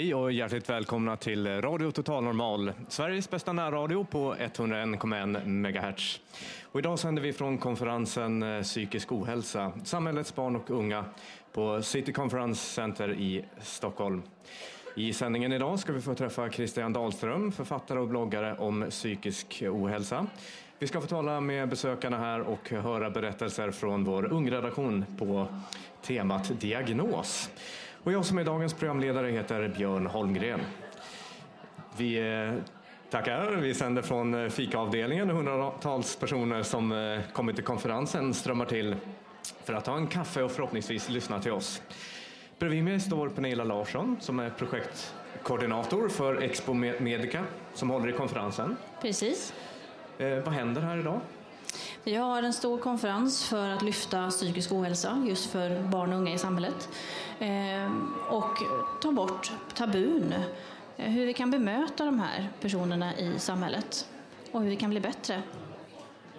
Hej och hjärtligt välkomna till Radio Total Normal, Sveriges bästa närradio på 101,1 MHz. Och idag sänder vi från konferensen eh, Psykisk ohälsa, samhällets barn och unga på City Conference Center i Stockholm. I sändningen idag ska vi få träffa Christian Dahlström, författare och bloggare om psykisk ohälsa. Vi ska få tala med besökarna här och höra berättelser från vår ungredaktion på temat diagnos. Och jag som är dagens programledare heter Björn Holmgren. Vi eh, tackar. Vi sänder från eh, fikaavdelningen. Hundratals personer som eh, kommit till konferensen strömmar till för att ta en kaffe och förhoppningsvis lyssna till oss. Bredvid mig står Pernilla Larsson som är projektkoordinator för Expo Medica som håller i konferensen. Precis. Eh, vad händer här idag? Vi har en stor konferens för att lyfta psykisk ohälsa just för barn och unga i samhället. Eh, och ta bort tabun. Eh, hur vi kan bemöta de här personerna i samhället och hur vi kan bli bättre.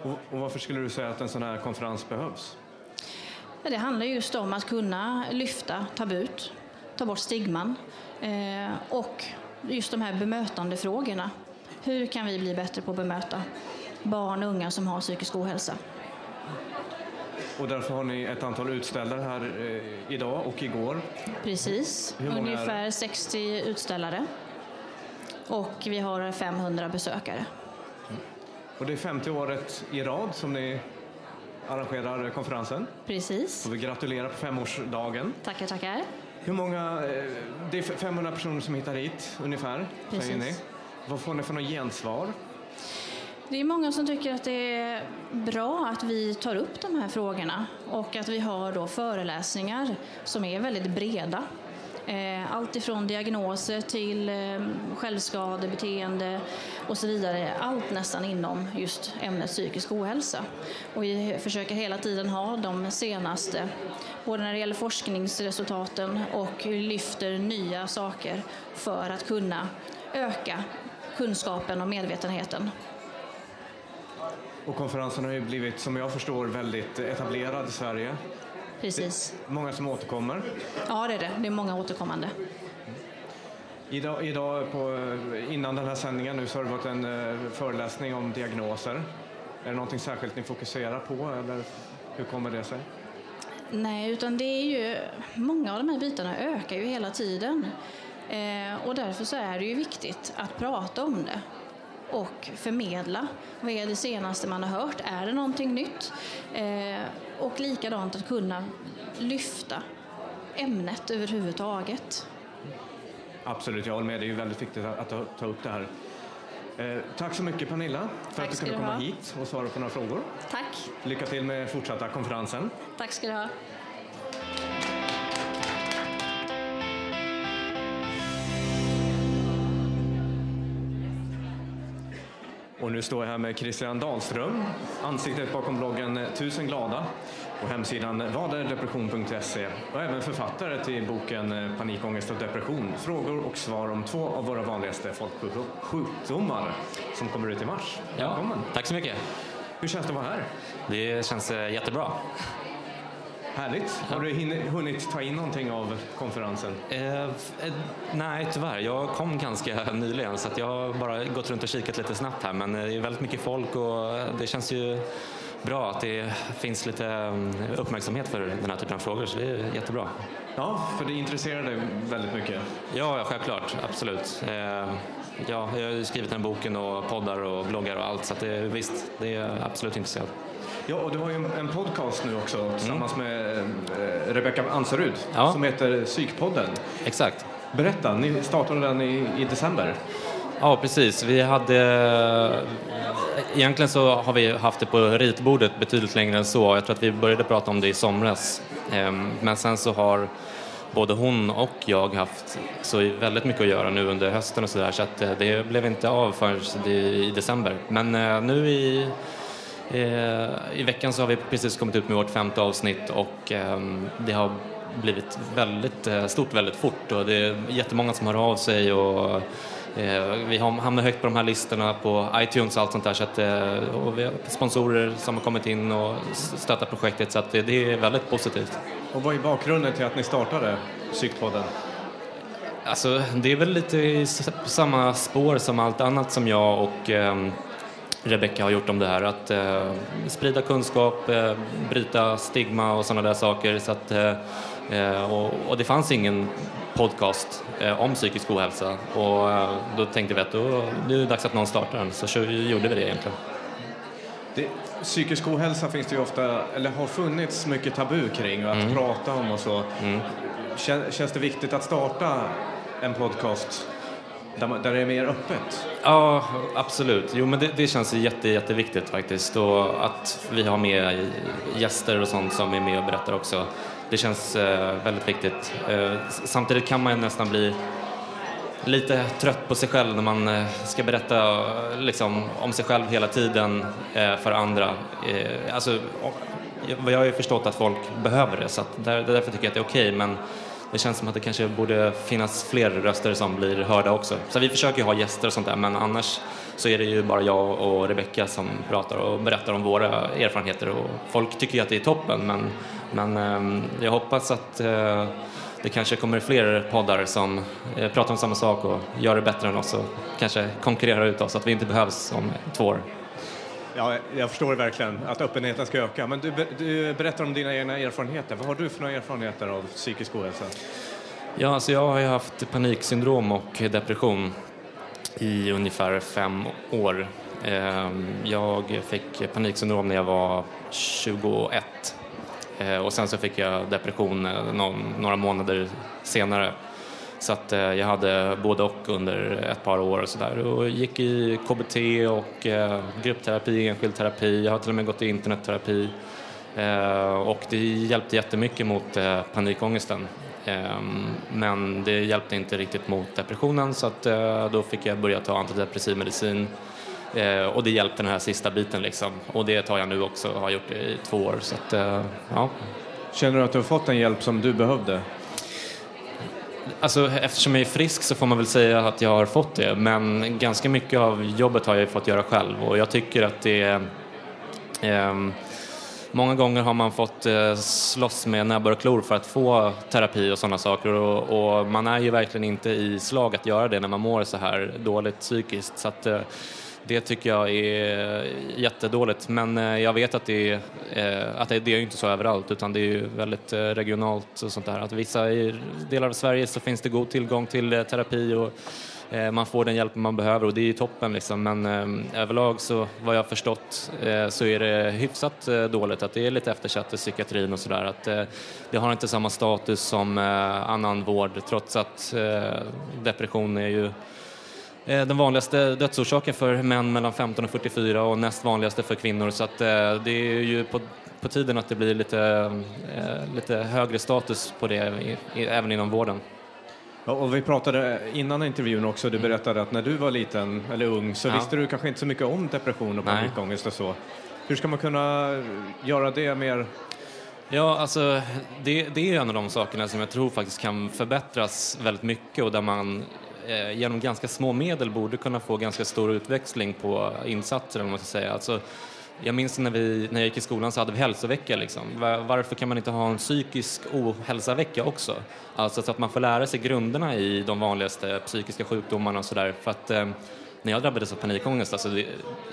Och, varför skulle du säga att en sån här konferens behövs? Det handlar just om att kunna lyfta tabut, ta bort stigman eh, och just de här bemötandefrågorna. Hur kan vi bli bättre på att bemöta barn och unga som har psykisk ohälsa? Och därför har ni ett antal utställare här eh, idag och igår. Precis, ungefär 60 utställare. Och vi har 500 besökare. Och det är 50 året i rad som ni arrangerar konferensen. Precis. Och vi gratulerar på femårsdagen. Tackar, tackar. Hur många, eh, det är 500 personer som hittar hit ungefär, Precis. säger ni. Vad får ni för något gensvar? Det är många som tycker att det är bra att vi tar upp de här frågorna och att vi har då föreläsningar som är väldigt breda. Eh, allt ifrån diagnoser till eh, självskadebeteende och så vidare. Allt nästan inom just ämnet psykisk ohälsa. Och vi försöker hela tiden ha de senaste, både när det gäller forskningsresultaten och lyfter nya saker för att kunna öka kunskapen och medvetenheten. Och konferensen har ju blivit, som jag förstår, väldigt etablerad i Sverige. Precis. Många som återkommer. Ja, det är det. Det är många återkommande. Idag, idag på, innan den här sändningen nu så har det varit en eh, föreläsning om diagnoser. Är det någonting särskilt ni fokuserar på eller hur kommer det sig? Nej, utan det är ju, många av de här bitarna ökar ju hela tiden. Eh, och därför så är det ju viktigt att prata om det och förmedla. Vad är det senaste man har hört? Är det någonting nytt? Eh, och likadant att kunna lyfta ämnet överhuvudtaget. Absolut, jag håller med. Det är ju väldigt viktigt att, att ta upp det här. Eh, tack så mycket Pernilla för Tack att du kunde komma ha. hit och svara på några frågor. Tack. Lycka till med fortsatta konferensen. Tack ska du ha. Nu står jag här med Christian Dahlström, ansiktet bakom bloggen Tusen glada och hemsidan vaderdepression.se och även författare till boken Panikångest och depression, frågor och svar om två av våra vanligaste folksjukdomar som kommer ut i mars. Ja, Välkommen! tack så mycket. Hur känns det att vara här? Det känns eh, jättebra. Härligt! Har du hunnit ta in någonting av konferensen? Eh, eh, nej, tyvärr. Jag kom ganska nyligen så jag har bara gått runt och kikat lite snabbt här. Men eh, det är väldigt mycket folk och det känns ju bra att det finns lite mm, uppmärksamhet för den här typen av frågor. Så det är jättebra. Ja, för det intresserar dig väldigt mycket. Ja, självklart. Absolut. Eh, ja, jag har ju skrivit den här boken och poddar och bloggar och allt. Så det, visst, det är absolut intresserad. Ja, och du har ju en- podcast nu också tillsammans med eh, Rebecka Anserud Ja. som heter Psykpodden. Exakt. Berätta, ni startade den i, i december. Ja, precis. Vi hade... Egentligen så har vi haft det på ritbordet betydligt längre än så. Jag tror att vi började prata om det i somras. Ehm, Men sen så har både hon och jag haft så väldigt mycket att göra nu under hösten och sådär så att eh, det blev inte av förrän i december. Men eh, nu i, i veckan så har vi precis kommit ut med vårt femte avsnitt och ehm, det har blivit väldigt eh, stort väldigt fort och det är jättemånga som hör av sig och eh, vi har hamnat högt på de här listorna på iTunes och allt sånt där så att, eh, och vi har sponsorer som har kommit in och stöttat projektet så att det, är väldigt positivt. Och vad är bakgrunden till att ni startade Psykpodden? Alltså, det är väl lite i samma spår som allt annat som jag och Rebecca har gjort om det här. Att eh, sprida kunskap, eh, bryta stigma och sådana där saker. Så att, eh, eh, och, och det fanns ingen podcast eh, om psykisk ohälsa och eh, då tänkte vi att då, nu är det dags att någon startar den. Så kör- gjorde vi det egentligen. Det, psykisk ohälsa finns det ju ofta, eller har funnits mycket tabu kring och att prata om och så. Kän, känns det viktigt att starta en podcast där, där det är mer öppet? Ja, absolut. Jo, men det, det känns jätte, jätteviktigt faktiskt. Och att vi har med gäster och sånt som är med och berättar också. Det känns eh, väldigt viktigt. Eh, samtidigt kan man ju nästan bli lite trött på sig själv när man eh, ska berätta liksom, om sig själv hela tiden eh, för andra. Eh, alltså, jag har ju förstått att folk behöver det så att därför tycker jag att det är okej men det känns som att det kanske borde finnas fler röster som blir hörda också. Så vi försöker ju ha gäster och sånt där men annars så är det ju bara jag och Rebecca som pratar och berättar om våra erfarenheter och folk tycker ju att det är toppen men, men ehm, jag hoppas att eh, det kanske kommer fler poddar som eh, pratar om samma sak och gör det bättre än oss och kanske konkurrerar ut oss så att vi inte behövs om två år. Ja, jag förstår verkligen att öppenheten ska öka. Men du, du berättar om dina egna erfarenheter. Vad har du för några erfarenheter av psykisk ohälsa? Ja, alltså jag har ju haft paniksyndrom och depression i ungefär fem år. Ehm, jag fick paniksyndrom när jag var 21 eh, och sen så fick jag depression eh, någon, några månader senare. Så att eh, jag hade både och under ett par år och sådär och gick i KBT och eh, gruppterapi, enskild terapi. Jag har till och med gått i internetterapi eh, och det hjälpte jättemycket mot eh, panikångesten. Ehm, men det hjälpte inte riktigt mot depressionen så att eh, då fick jag börja ta antidepressiv medicin Eh, och det hjälpte den här sista biten liksom. Och det tar jag nu också, har gjort det i två år. Så att, eh, ja. Känner du att du har fått den hjälp som du behövde? Alltså, eftersom jag är frisk så får man väl säga att jag har fått det. Men ganska mycket av jobbet har jag fått göra själv och jag tycker att det eh, Många gånger har man fått eh, slåss med näbbar och klor för att få terapi och sådana saker och, och man är ju verkligen inte i slag att göra det när man mår så här dåligt psykiskt. Så att, eh, det tycker jag är jättedåligt men eh, jag vet att det, är, att det, är inte så överallt utan det är väldigt eh, regionalt och sånt där. Att vissa i delar av Sverige så finns det god tillgång till terapi och man får den hjälp man behöver och det är ju toppen liksom. Men överlag så vad jag har förstått så är det hyfsat dåligt att det är lite eftersatt i psykiatrin och sådär. Att det har inte samma status som annan vård trots att depression är ju den vanligaste dödsorsaken för män mellan 15 och 44 och näst vanligaste för kvinnor så att eh, det är ju på, på tiden att det blir lite, eh, lite högre status på det även inom vården. Ja, och vi pratade innan intervjun också, du berättade att när du var liten eller ung så Ja. visste du kanske inte så mycket om depression och panikångest och så. Hur ska man kunna göra det mer? Ja, alltså det, det är en av de sakerna som jag tror faktiskt kan förbättras väldigt mycket och där man eh, genom ganska små medel borde kunna få ganska stor utväxling på insatser, om man ska säga. Alltså, jag minns när, vi, när jag gick i skolan så hade vi hälsovecka. Liksom. Varför kan man inte ha en psykisk ohälsavecka också? Alltså så att man får lära sig grunderna i de vanligaste psykiska sjukdomarna och sådär. För att eh, när jag drabbades av panikångest, alltså det,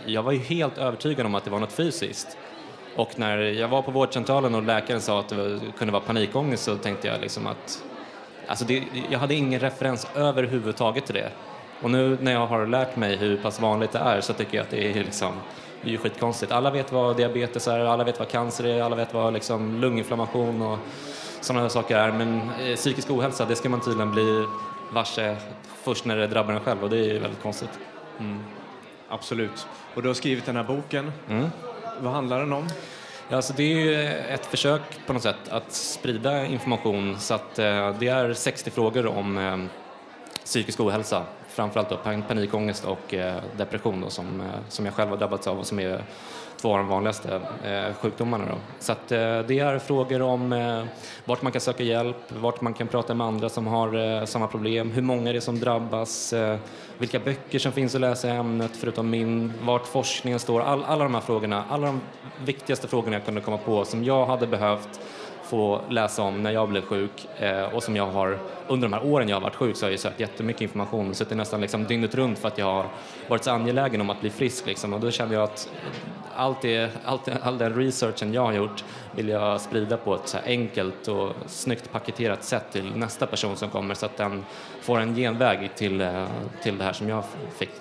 jag var ju helt övertygad om att det var något fysiskt. Och när jag var på vårdcentralen och läkaren sa att det kunde vara panikångest så tänkte jag liksom att alltså det, jag hade ingen referens överhuvudtaget till det. Och nu när jag har lärt mig hur pass vanligt det är så tycker jag att det är liksom det är skitkonstigt. Alla vet vad diabetes är, alla vet vad cancer är, alla vet vad liksom lunginflammation och sådana här saker är. Men eh, psykisk ohälsa, det ska man tydligen bli varse först när det drabbar en själv och det är ju väldigt konstigt. Absolut. Och du har skrivit den här boken. Mm. Vad handlar den om? Ja, alltså det är ju ett försök på något sätt att sprida information. Så att eh, det är 60 frågor om eh, psykisk ohälsa, framförallt då panikångest och eh, depression då, som, eh, som jag själv har drabbats av och som är två av de vanligaste eh, sjukdomarna. Då. Så att, eh, det är frågor om eh, vart man kan söka hjälp, vart man kan prata med andra som har eh, samma problem, hur många det är som drabbas, eh, vilka böcker som finns att läsa i ämnet förutom min, vart forskningen står, all, alla de här frågorna, alla de viktigaste frågorna jag kunde komma på som jag hade behövt få läsa om när jag blev sjuk eh, och som jag har under de här åren jag har varit sjuk så har jag sökt jättemycket information och suttit nästan liksom dygnet runt för att jag har varit så angelägen om att bli frisk liksom. och då kände jag att allt det, allt, all den researchen jag har gjort vill jag sprida på ett så enkelt och snyggt paketerat sätt till nästa person som kommer så att den får en genväg till, eh, till det här som jag fick.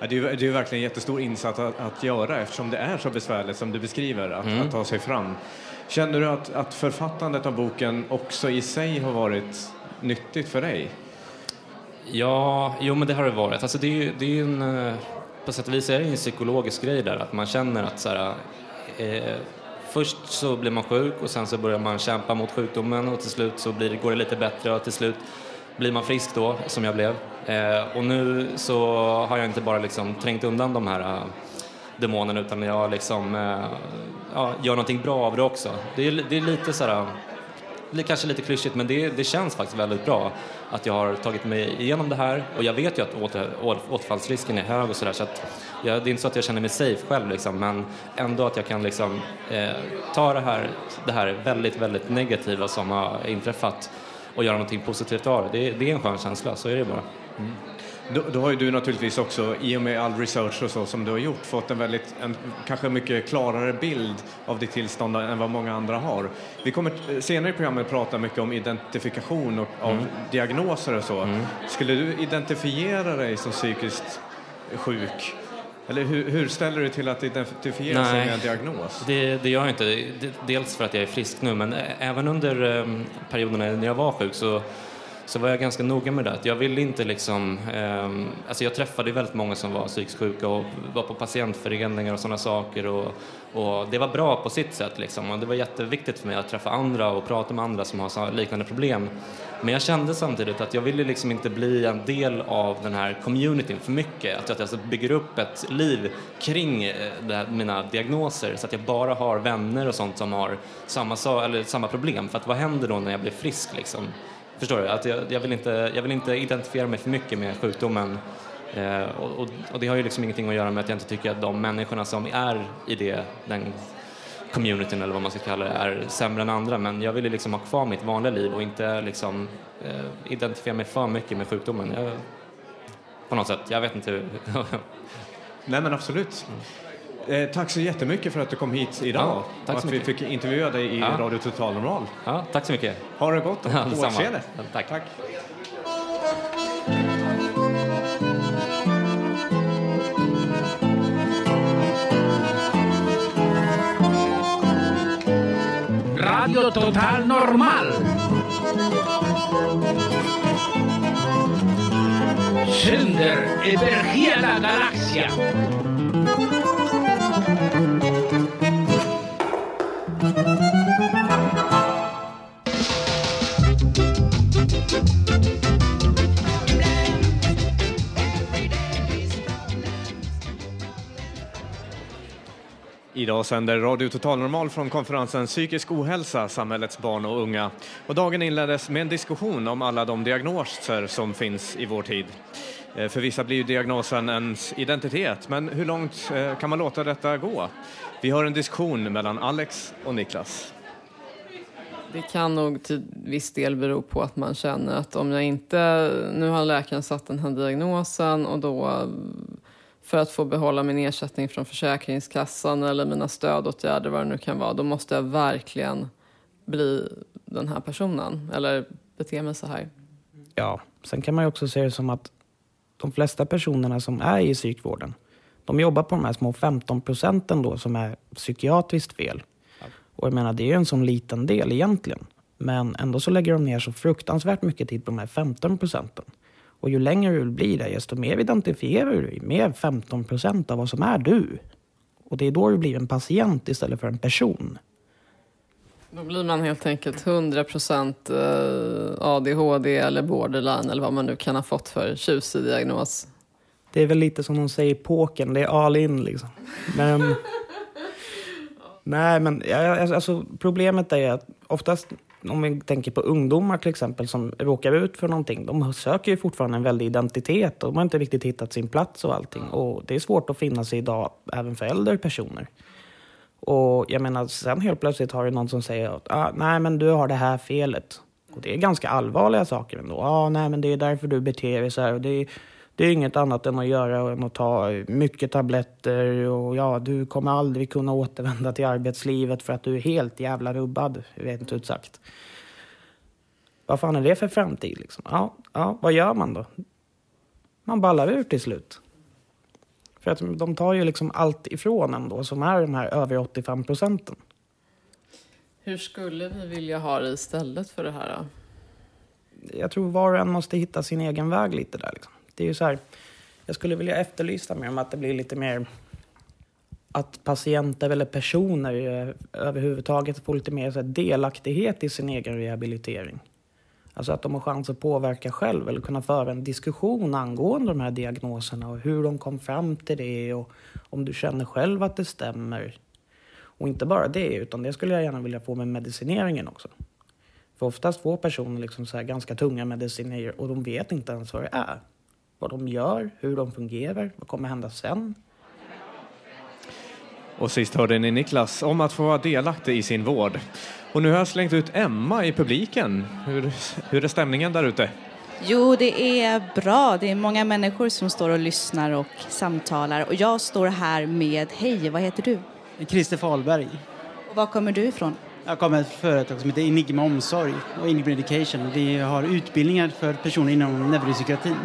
Ja, det, är, det är verkligen en jättestor insats att, att göra eftersom det är så besvärligt som du beskriver att, Mm. att ta sig fram. Känner du att, att författandet av boken också i sig har varit nyttigt för dig? Ja, jo men det har det varit. Alltså det är ju det är ju en, eh, på sätt och vis är det en psykologisk grej där, att man känner att så här, eh, först så blir man sjuk och sen så börjar man kämpa mot sjukdomen och till slut så blir går det lite bättre och till slut blir man frisk då, som jag blev. Eh, och nu så har jag inte bara liksom trängt undan de här eh, demonen utan jag liksom, eh, ja, gör någonting bra av det också. Det är, det är lite så här kanske lite klyschigt, men det, det känns faktiskt väldigt bra att jag har tagit mig igenom det här. Och jag vet ju att åter, å- återfallsrisken är hög och sådär, så där, att jag, det är inte så att jag känner mig safe själv, liksom, men ändå att jag kan liksom, eh, ta det här, det här väldigt, väldigt negativa som har inträffat och göra någonting positivt av det. Det, det är en skön känsla, så är det bara. Mm. Då, då har ju du naturligtvis också, i och med all research och så som du har gjort, fått en väldigt, en, kanske mycket klarare bild av ditt tillstånd än vad många andra har. Vi kommer eh, senare i programmet prata mycket om identifikation och, av diagnoser och så. Skulle du identifiera dig som psykiskt sjuk? Eller hur, hur ställer du till att identifiera sig Nej. med en diagnos? Det, det gör jag inte. Dels för att jag är frisk nu, men ä- även under eh, perioderna när jag var sjuk så, så var jag ganska noga med det. Att Jag ville inte liksom... Eh, alltså jag träffade väldigt många som var psykiskt sjuka och var på patientföreningar och sådana saker. Och, och det var bra på sitt sätt liksom. Och det var jätteviktigt för mig att träffa andra och prata med andra som har liknande problem. Men jag kände samtidigt att jag ville liksom inte bli en del av den här communityn för mycket. Att jag alltså bygger upp ett liv kring eh, här, mina diagnoser så att jag bara har vänner och sånt som har samma, eller samma problem. För att vad händer då när jag blir frisk liksom? Förstår du? Att jag, jag, vill inte, jag vill inte identifiera mig för mycket med sjukdomen. Eh, och, och, och det har ju liksom ingenting att göra med att jag inte tycker att de människorna som är i det, den communityn eller vad man ska kalla det är sämre än andra men jag ville liksom ha kvar mitt vanliga liv och inte liksom eh, identifiera mig för mycket med sjukdomen. Jag, på något sätt, jag vet inte hur. Nej men absolut. Eh, tack så jättemycket för att du kom hit idag Ja, tack och så att vi fick intervjua dig i Ja. Radio Total Normal. ja, tack så mycket. Ha det gott och på återseende. Ja, tack. tack. Radio Total Normal. Sänder över hela galaxen. Idag sänder Radio Total Normal från konferensen Psykisk ohälsa, samhällets barn och unga. Och dagen inleddes med en diskussion om alla de diagnoser som finns i vår tid. Eh, för vissa blir ju diagnosen ens identitet, men hur långt eh, kan man låta detta gå? Vi har en diskussion mellan Alex och Niklas. Det kan nog till viss del bero på att man känner att om jag inte... Nu har läkaren satt den här diagnosen och då för att få behålla min ersättning från Försäkringskassan eller mina stödåtgärder, vad det nu kan vara, då måste jag verkligen bli den här personen eller bete mig så här. Ja, sen kan man ju också se det som att de flesta personerna som är i psykvården, de jobbar på de här små 15 procenten då som är psykiatriskt fel. Och jag menar, det är ju en sån liten del egentligen. Men ändå så lägger de ner så fruktansvärt mycket tid på de här 15 procenten. Och ju längre du blir där, desto mer identifierar du dig med 15 procent av vad som är du. Och det är då du blir en patient istället för en person. Då blir man helt enkelt 100% eh, ADHD eller borderline eller vad man nu kan ha fått för tjusig diagnos. Det är väl lite som de säger i pokern, det är all in liksom. Men... Nej, men alltså, problemet är att oftast om vi tänker på ungdomar till exempel som råkar ut för någonting. De söker ju fortfarande en väldig identitet och de har inte riktigt hittat sin plats och allting. Och det är svårt att finna sig idag även för äldre personer. Och jag menar, sen helt plötsligt har du någon som säger att ah, nej men du har det här felet. Och det är ganska allvarliga saker ändå. Ah, nej men det är därför du beter dig så här. Och det, är, det är inget annat än att göra än att ta mycket tabletter och ja, du kommer aldrig kunna återvända till arbetslivet för att du är helt jävla rubbad, rent ut sagt. Vad fan är det för framtid liksom? Ja, ja, vad gör man då? Man ballar ur till slut. För att de tar ju liksom allt ifrån en då, som är de här över 85 procenten. Hur skulle vi vilja ha det istället för det här? Då? Jag tror var och en måste hitta sin egen väg lite där. Liksom. Det är ju så här, jag skulle vilja efterlysa mer om att det blir lite mer att patienter eller personer eh, överhuvudtaget får lite mer så här, delaktighet i sin egen rehabilitering. Alltså att de har chans att påverka själv eller kunna föra en diskussion angående de här diagnoserna och hur de kom fram till det och om du känner själv att det stämmer. Och inte bara det, utan det skulle jag gärna vilja få med medicineringen också. För oftast får personer liksom så ganska tunga mediciner och de vet inte ens vad det är. Vad de gör, hur de fungerar, vad kommer hända sen. Och sist hörde ni Niklas om att få vara delaktig i sin vård. Och nu har jag slängt ut Emma i publiken. Hur, hur är stämningen där ute? Jo, det är bra. Det är många människor som står och lyssnar och samtalar. Och jag står här med, hej, vad heter du? Christer Fahlberg. Och var kommer du ifrån? Jag kommer från ett företag som heter Enigma Omsorg och Enigma Education. Vi har utbildningar för personer inom neuropsykiatrin.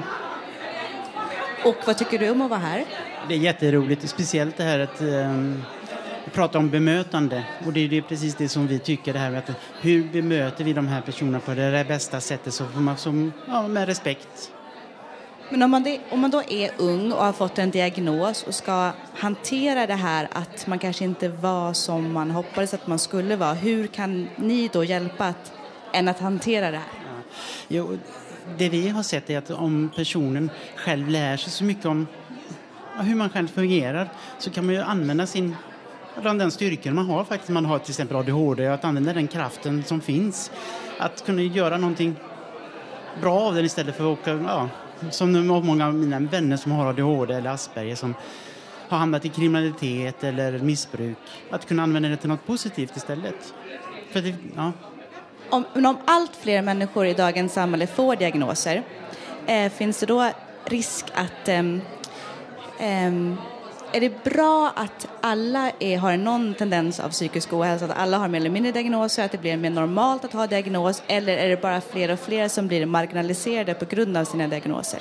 Och vad tycker du om att vara här? Det är jätteroligt, speciellt det här att um, prata om bemötande. Och det är det precis det som vi tycker, det här att hur bemöter vi de här personerna på det bästa sättet så får man som, ja, med respekt. Men om man, det, om man då är ung och har fått en diagnos och ska hantera det här att man kanske inte var som man hoppades att man skulle vara, hur kan ni då hjälpa att, en att hantera det här? Ja. Jo, det vi har sett är att om personen själv lär sig så mycket om hur man själv fungerar så kan man ju använda sin den styrkan man har faktiskt, man har till exempel ADHD, att använda den kraften som finns. Att kunna göra någonting bra av den istället för att åka, ja, som många av mina vänner som har ADHD eller Asperger som har hamnat i kriminalitet eller missbruk. Att kunna använda det till något positivt istället. För det, ja om, om allt fler människor i dagens samhälle får diagnoser, eh, finns det då risk att eh, eh, är det bra att alla är, har någon tendens av psykisk ohälsa, att alla har mer eller mindre diagnoser, att det blir mer normalt att ha diagnos, eller är det bara fler och fler som blir marginaliserade på grund av sina diagnoser?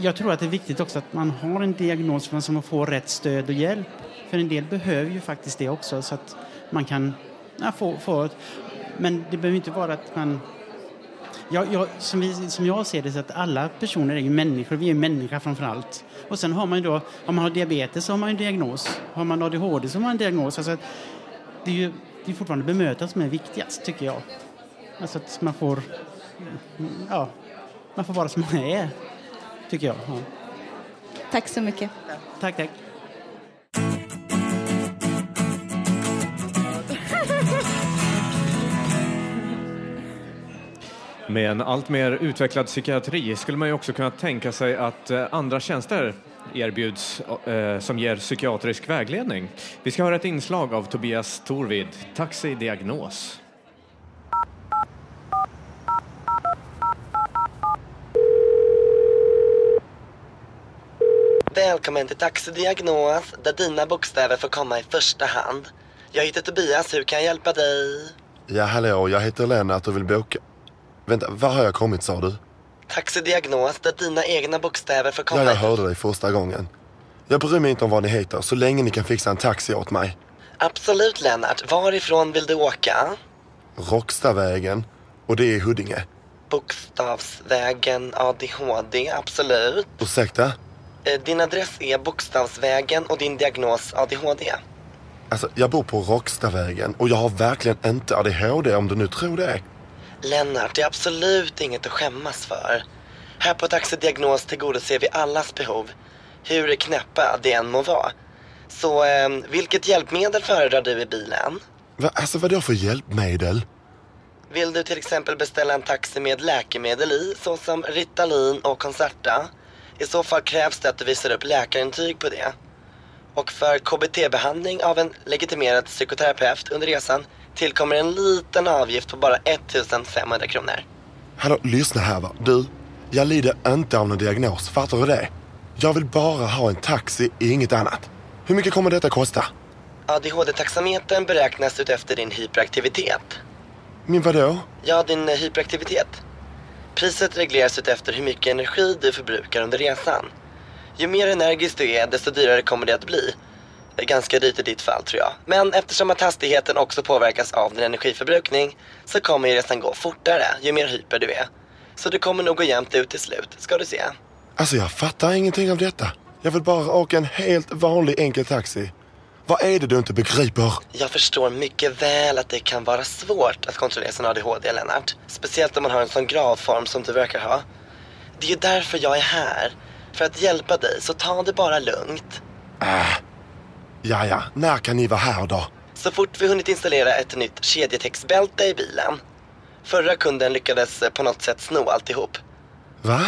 Jag tror att det är viktigt också att man har en diagnos för att man får rätt stöd och hjälp. För en del behöver ju faktiskt det också så att man kan ja, få, få men det behöver inte vara att man jag, jag, som, vi, som jag ser det så att alla personer är ju människor, vi är människor framför allt. Och sen har man ju då, om man har diabetes så har man en diagnos. Har man ADHD så har man en diagnos. Alltså, det är ju det är fortfarande bemötandet som är viktigast tycker jag. Alltså att man får, ja, man får vara som man är, tycker jag. Ja. Tack så mycket. Tack, tack. Med en allt mer utvecklad psykiatri skulle man ju också kunna tänka sig att eh, andra tjänster erbjuds eh, som ger psykiatrisk vägledning. Vi ska höra ett inslag av Tobias Torvid, Taxi Diagnos. Välkommen till Taxi Diagnos där dina bokstäver får komma i första hand. Jag heter Tobias, hur kan jag hjälpa dig? Ja, hallå, jag heter Lennart och vill boka... Vänta, var har jag kommit sa du? Taxi Diagnos, där dina egna bokstäver komma Ja, jag hörde dig första gången. Jag bryr mig inte om vad ni heter, så länge ni kan fixa en taxi åt mig. Absolut Lennart. Varifrån vill du åka? Rockstavägen och det är i Huddinge. Bokstavsvägen ADHD, absolut. Ursäkta? Eh, Din adress är Bokstavsvägen och din diagnos ADHD. Alltså, jag bor på Rockstavägen och jag har verkligen inte ADHD om du nu tror det. Lennart, det är absolut inget att skämmas för. Här på Taxi Diagnos tillgodoser vi allas behov, hur knäppa det än må vara. Så eh, vilket hjälpmedel föredrar du i bilen? Va, alltså vadå för hjälpmedel? Vill du till exempel beställa en taxi med läkemedel i, såsom Ritalin och Concerta? I så fall krävs det att du visar upp läkarintyg på det. Och för KBT-behandling av en legitimerad psykoterapeut under resan tillkommer en liten avgift på bara 1500 kronor. Hallå, lyssna här va. Du, jag lider inte av någon diagnos, fattar du det? Jag vill bara ha en taxi, inget annat. Hur mycket kommer detta kosta? ADHD-taxametern beräknas utefter din hyperaktivitet. Min vadå? Ja, din eh, hyperaktivitet. Priset regleras utefter hur mycket energi du förbrukar under resan. Ju mer energisk du är, desto dyrare kommer det att bli. Ganska dyrt i ditt fall tror jag. Men eftersom att hastigheten också påverkas av din energiförbrukning så kommer ju resan gå fortare ju mer hyper du är. Så det kommer nog gå jämnt ut till slut, ska du se. Alltså jag fattar ingenting av detta. Jag vill bara åka en helt vanlig enkel taxi. Vad är det du inte begriper? Jag förstår mycket väl att det kan vara svårt att kontrollera sin ADHD, Lennart. Speciellt om man har en sån gravform som du verkar ha. Det är ju därför jag är här. För att hjälpa dig, så ta det bara lugnt. Äh. Ja, ja. När kan ni vara här då? Så fort vi hunnit installera ett nytt kedjetextbälte i bilen. Förra kunden lyckades eh, på något sätt sno alltihop. Va?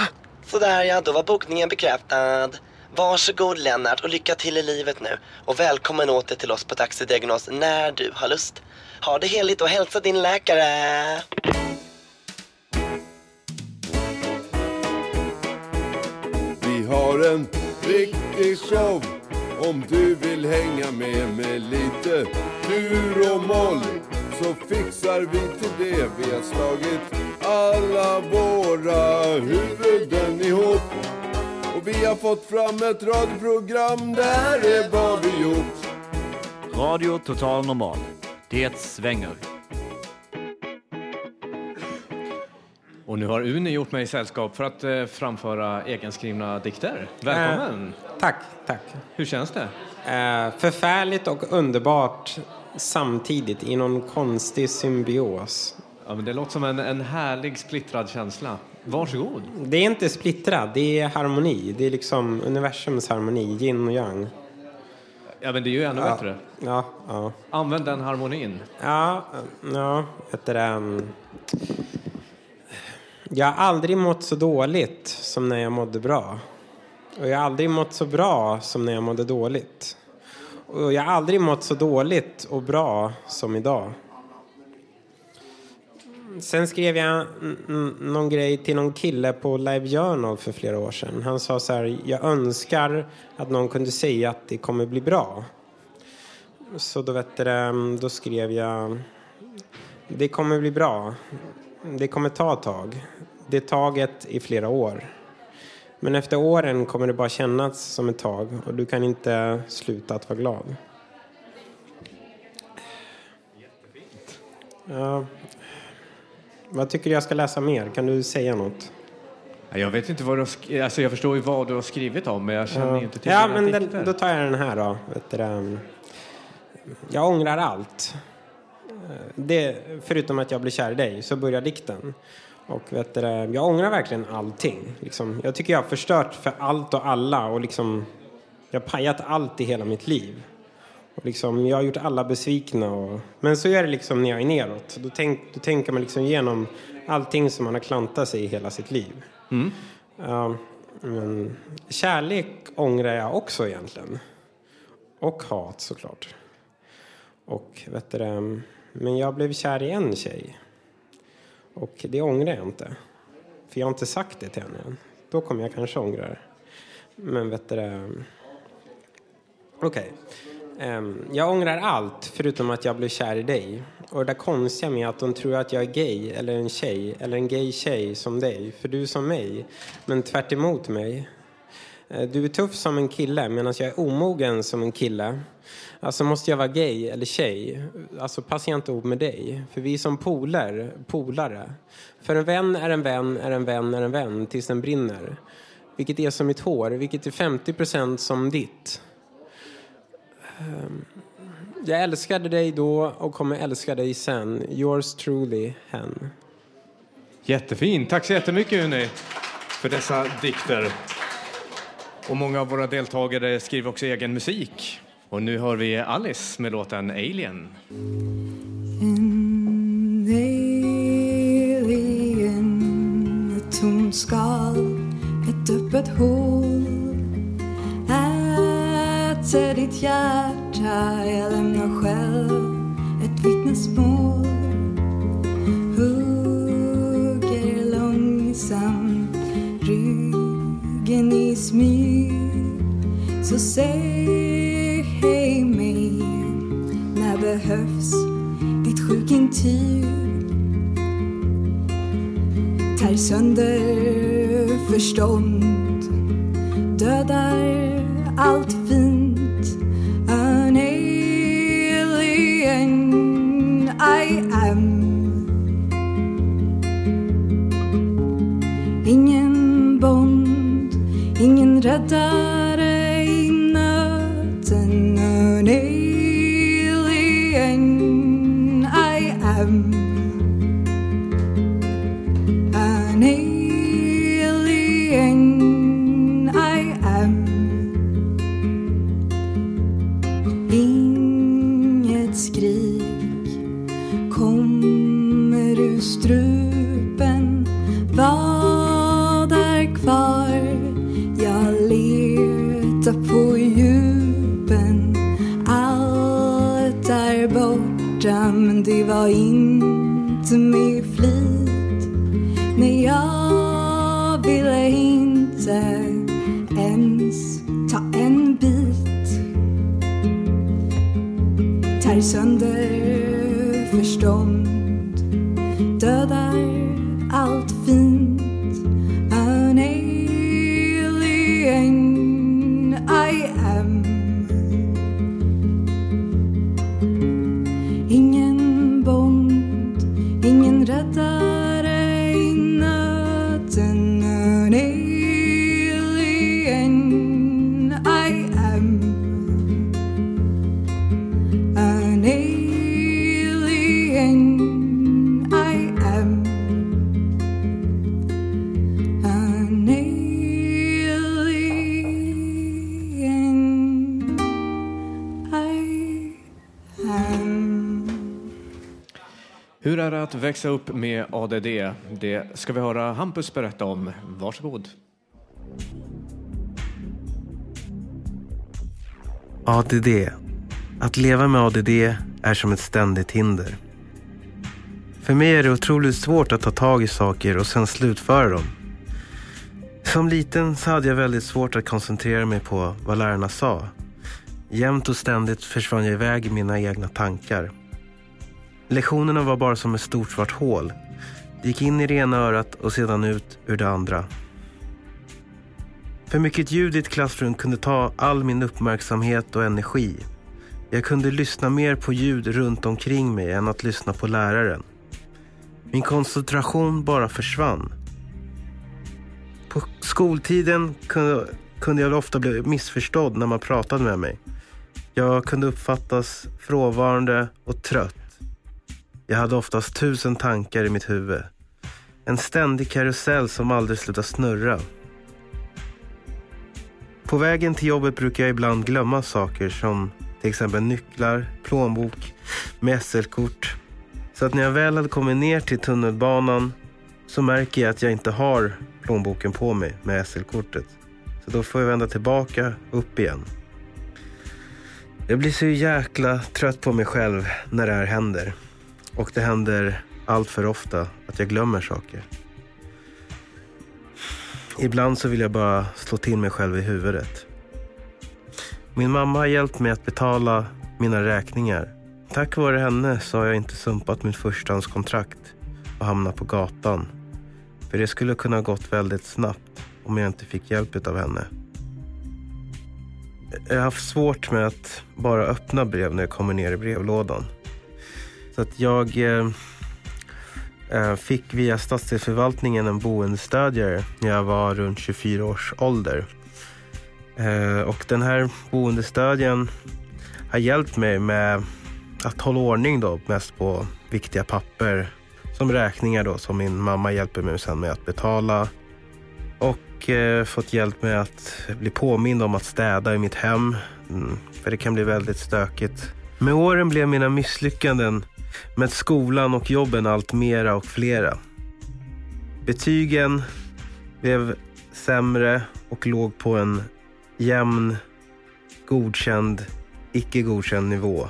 Sådär ja, då var bokningen bekräftad. Varsågod Lennart och lycka till i livet nu. Och välkommen åter till oss på Taxi Diagnos när du har lust. Ha det heligt och hälsa din läkare. Vi har en riktig show om du vill hänga med med lite dur och moll så fixar vi till det. Vi har slagit alla våra huvuden ihop och vi har fått fram ett radioprogram, det här är vad vi gjort. Radio Total Normal. Det svänger. Och nu har Uni gjort mig sällskap för att eh, framföra egenskrivna dikter. Välkommen! Tack, tack. Hur känns det? Eh, förfärligt och underbart samtidigt i någon konstig symbios. Ja, men det låter som en, en härlig splittrad känsla. Varsågod. Det är inte splittrad, det är harmoni. Det är liksom universums harmoni, yin och yang. Ja, men det är ju ännu Ja. bättre. Ja, ja. Använd den harmonin. Ja, ja, vet du um, jag har aldrig mått så dåligt som när jag mådde bra. Och jag har aldrig mått så bra som när jag mådde dåligt. Och jag har aldrig mått så dåligt och bra som idag. Sen skrev jag någon grej till någon kille på Live Journal för flera år sedan. Han sa så här, jag önskar att någon kunde säga att det kommer bli bra. Så då, vet du, då skrev jag, det kommer bli bra. Det kommer ta ett tag. Det taget i flera år. Men efter åren kommer det bara kännas som ett tag och du kan inte sluta att vara glad. Ja. Vad tycker du jag ska läsa mer? Kan du säga något? Jag vet inte vad du har alltså jag förstår ju vad du har skrivit om, men jag känner Ja. inte till Ja, men den, då tar jag den här då. Jag ångrar allt. Det, förutom att jag blir kär i dig, så börjar dikten. Och vet du, jag ångrar verkligen allting. Liksom, jag tycker jag har förstört för allt och alla. Och liksom, jag har pajat allt i hela mitt liv. Och liksom, jag har gjort alla besvikna. Och, men så är det liksom när jag är neråt. Då, tänk, då tänker man liksom igenom allting som man har klantat sig i hela sitt liv. Ja, men kärlek ångrar jag också egentligen. Och hat såklart. Och vet du, men jag blev kär i en tjej. Och det ångrar jag inte. För jag har inte sagt det till henne än. Då kommer jag kanske ångra det. Men vet du Okej. Okej. Um, jag ångrar allt förutom att jag blev kär i dig. Och det där konstiga med att de tror att jag är gay eller en tjej eller en gay tjej som dig. För du är som mig, men tvärt emot mig. Eh, du är tuff som en kille medan jag är omogen som en kille. Alltså måste jag vara gay eller tjej? Alltså passar jag inte ihop med dig? För vi är som poler, polare. För en vän är en vän är en vän är en vän tills den brinner. Vilket är som mitt hår, vilket är 50% som ditt. Ehm, jag älskade dig då och kommer älska dig sen. Yours truly, hen. Jättefint. Tack så jättemycket hörni, för dessa dikter. Och många av våra deltagare skriver också egen musik. Och nu hör vi Alice med låten Alien. En alien, ett tomt skal, ett öppet hål Äter ditt hjärta, jag lämnar själv ett vittnesmål Hugger långsamt ryggen i smyg Så säg mig, när behövs ditt sjukintyg. Tär sönder förstånd Dödar allt fint. An alien I am. Ingen bond, ingen räddare. Hur är det att växa upp med ADD? Det ska vi höra Hampus berätta om. Varsågod. ADD. Att leva med ADD är som ett ständigt hinder. För mig är det otroligt svårt att ta tag i saker och sen slutföra dem. Som liten så hade jag väldigt svårt att koncentrera mig på vad lärarna sa. Jämt och ständigt försvann jag iväg i mina egna tankar. Lektionerna var bara som ett stort svart hål. Det gick in i det ena örat och sedan ut ur det andra. För mycket ljud i ett klassrum kunde ta all min uppmärksamhet och energi. Jag kunde lyssna mer på ljud runt omkring mig än att lyssna på läraren. Min koncentration bara försvann. På skoltiden kunde, kunde jag ofta bli missförstådd när man pratade med mig. Jag kunde uppfattas frånvarande och trött. Jag hade oftast tusen tankar i mitt huvud. En ständig karusell som aldrig slutar snurra. På vägen till jobbet brukar jag ibland glömma saker som till exempel nycklar, plånbok, med SL-kort. Så att när jag väl hade kommit ner till tunnelbanan så märker jag att jag inte har plånboken på mig med SL-kortet. Så då får jag vända tillbaka upp igen. Jag blir så jäkla trött på mig själv när det här händer. Och det händer allt för ofta att jag glömmer saker. Ibland så vill jag bara slå till mig själv i huvudet. Min mamma har hjälpt mig att betala mina räkningar. Tack vare henne så har jag inte sumpat mitt förstahandskontrakt och hamnat på gatan. För det skulle kunna ha gått väldigt snabbt om jag inte fick hjälp av henne. jag har haft svårt med att bara öppna brev när jag kommer ner i brevlådan. Så att jag eh, eh, fick via stadsdelsförvaltningen en boendestödjare när jag var runt 24 års ålder. Eh, och den här boendestödjaren har hjälpt mig med att hålla ordning då, mest på viktiga papper. Som räkningar då, som min mamma hjälper mig sen med att betala. Och eh, fått hjälp med att bli påmind om att städa i mitt hem. Mm, för det kan bli väldigt stökigt. Med åren blev mina misslyckanden med skolan och jobben allt mera och flera. Betygen blev sämre och låg på en jämn, godkänd, icke godkänd nivå.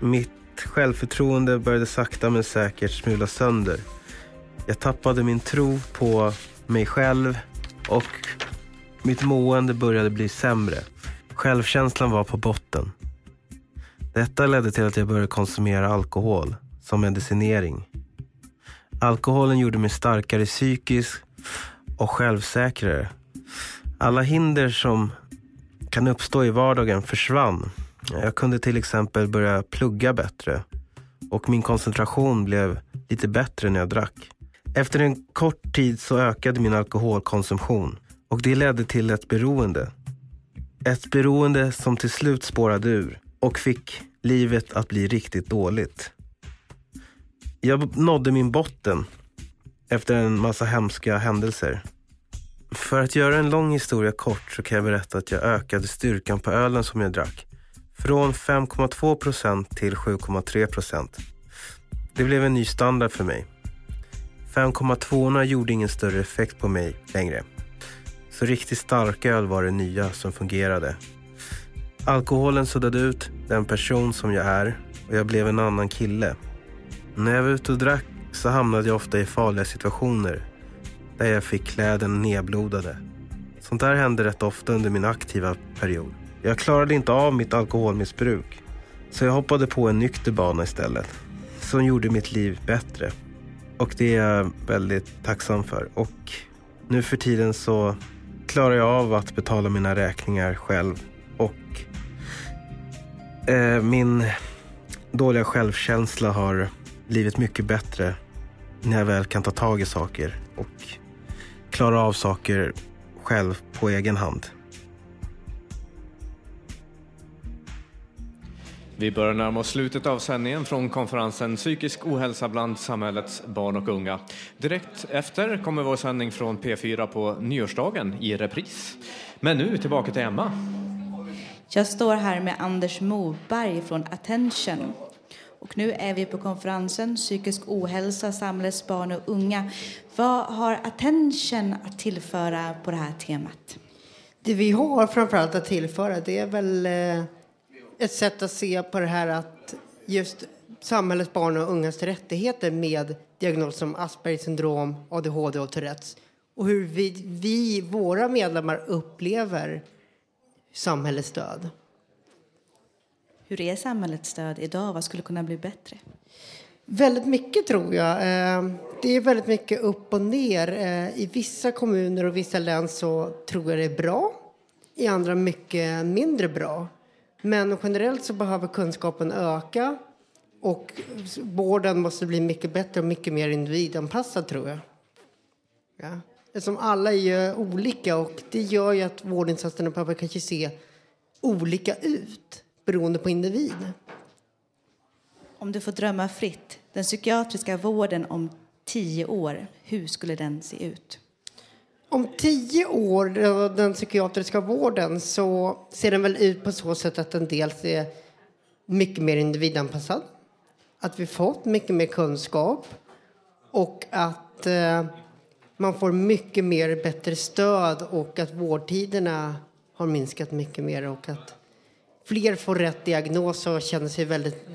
Mitt självförtroende började sakta men säkert smula sönder. Jag tappade min tro på mig själv och mitt mående började bli sämre. Självkänslan var på botten. Detta ledde till att jag började konsumera alkohol som medicinering. Alkoholen gjorde mig starkare psykiskt och självsäkrare. Alla hinder som kan uppstå i vardagen försvann. Jag kunde till exempel börja plugga bättre och min koncentration blev lite bättre när jag drack. Efter en kort tid så ökade min alkoholkonsumtion och det ledde till ett beroende. Ett beroende som till slut spårade ur och fick livet att bli riktigt dåligt. Jag nådde min botten efter en massa hemska händelser. För att göra en lång historia kort så kan jag berätta att jag ökade styrkan på ölen som jag drack. Från 5,2 procent till 7,3 procent. Det blev en ny standard för mig. 5,2 gjorde ingen större effekt på mig längre. Så riktigt starka öl var det nya som fungerade. Alkoholen suddade ut den person som jag är och jag blev en annan kille. När jag var ute och drack så hamnade jag ofta i farliga situationer där jag fick kläderna nedblodade. Sånt där hände rätt ofta under min aktiva period. Jag klarade inte av mitt alkoholmissbruk så jag hoppade på en nykter bana istället som gjorde mitt liv bättre. Och det är jag väldigt tacksam för. Och nu för tiden så klarar jag av att betala mina räkningar själv och eh, min dåliga självkänsla har blivit mycket bättre när jag väl kan ta tag i saker och klara av saker själv på egen hand. Vi börjar närma oss slutet av sändningen från konferensen Psykisk ohälsa bland samhällets barn och unga. Direkt efter kommer vår sändning från P4 på nyårsdagen i repris. Men nu tillbaka till Emma. Jag står här med Anders Moberg från Attention. Och nu är vi på konferensen Psykisk ohälsa, samhällets barn och unga. Vad har Attention att tillföra på det här temat? Det vi har framförallt att tillföra det är väl eh, ett sätt att se på det här att just samhällets barn och ungas rättigheter med diagnoser som Aspergers syndrom, ADHD och Tourettes och hur vi, vi, våra medlemmar upplever samhällets stöd. Hur är samhällets stöd idag? Vad skulle kunna bli bättre? Väldigt mycket tror jag. Eh, det är väldigt mycket upp och ner. Eh, I vissa kommuner och vissa län så tror jag det är bra. I andra mycket mindre bra. Men generellt så behöver kunskapen öka och vården måste bli mycket bättre och mycket mer individanpassad tror jag. Ja. Eftersom alla är olika och det gör ju att vårdinsatserna behöver kanske se olika ut beroende på individ. Om du får drömma fritt, den psykiatriska vården om tio år, hur skulle den se ut? Om tio år, den psykiatriska vården, så ser den väl ut på så sätt att den dels är mycket mer individanpassad. Att vi fått mycket mer kunskap och att eh, man får mycket mer bättre stöd och att vårdtiderna har minskat mycket mer och att fler får rätt diagnos och känner sig väldigt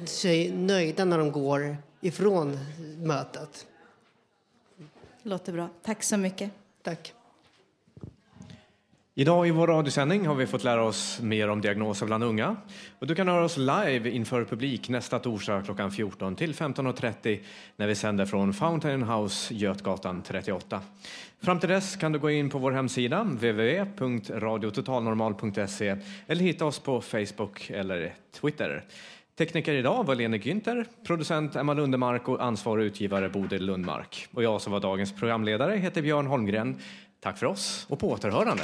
nöjda när de går ifrån mötet. Låter bra. Tack så mycket. Tack. Idag i vår radiosändning har vi fått lära oss mer om diagnoser bland unga. Och du kan höra oss live inför publik nästa torsdag klockan 14 till 15.30 när vi sänder från Fountain House, Götgatan 38. Fram till dess kan du gå in på vår hemsida www.radiototalnormal.se eller hitta oss på Facebook eller Twitter. Tekniker idag var Lene Günther, producent Emma Lundemark och ansvarig utgivare Bodil Lundmark. Och jag som var dagens programledare heter Björn Holmgren. Tack för oss och på återhörande.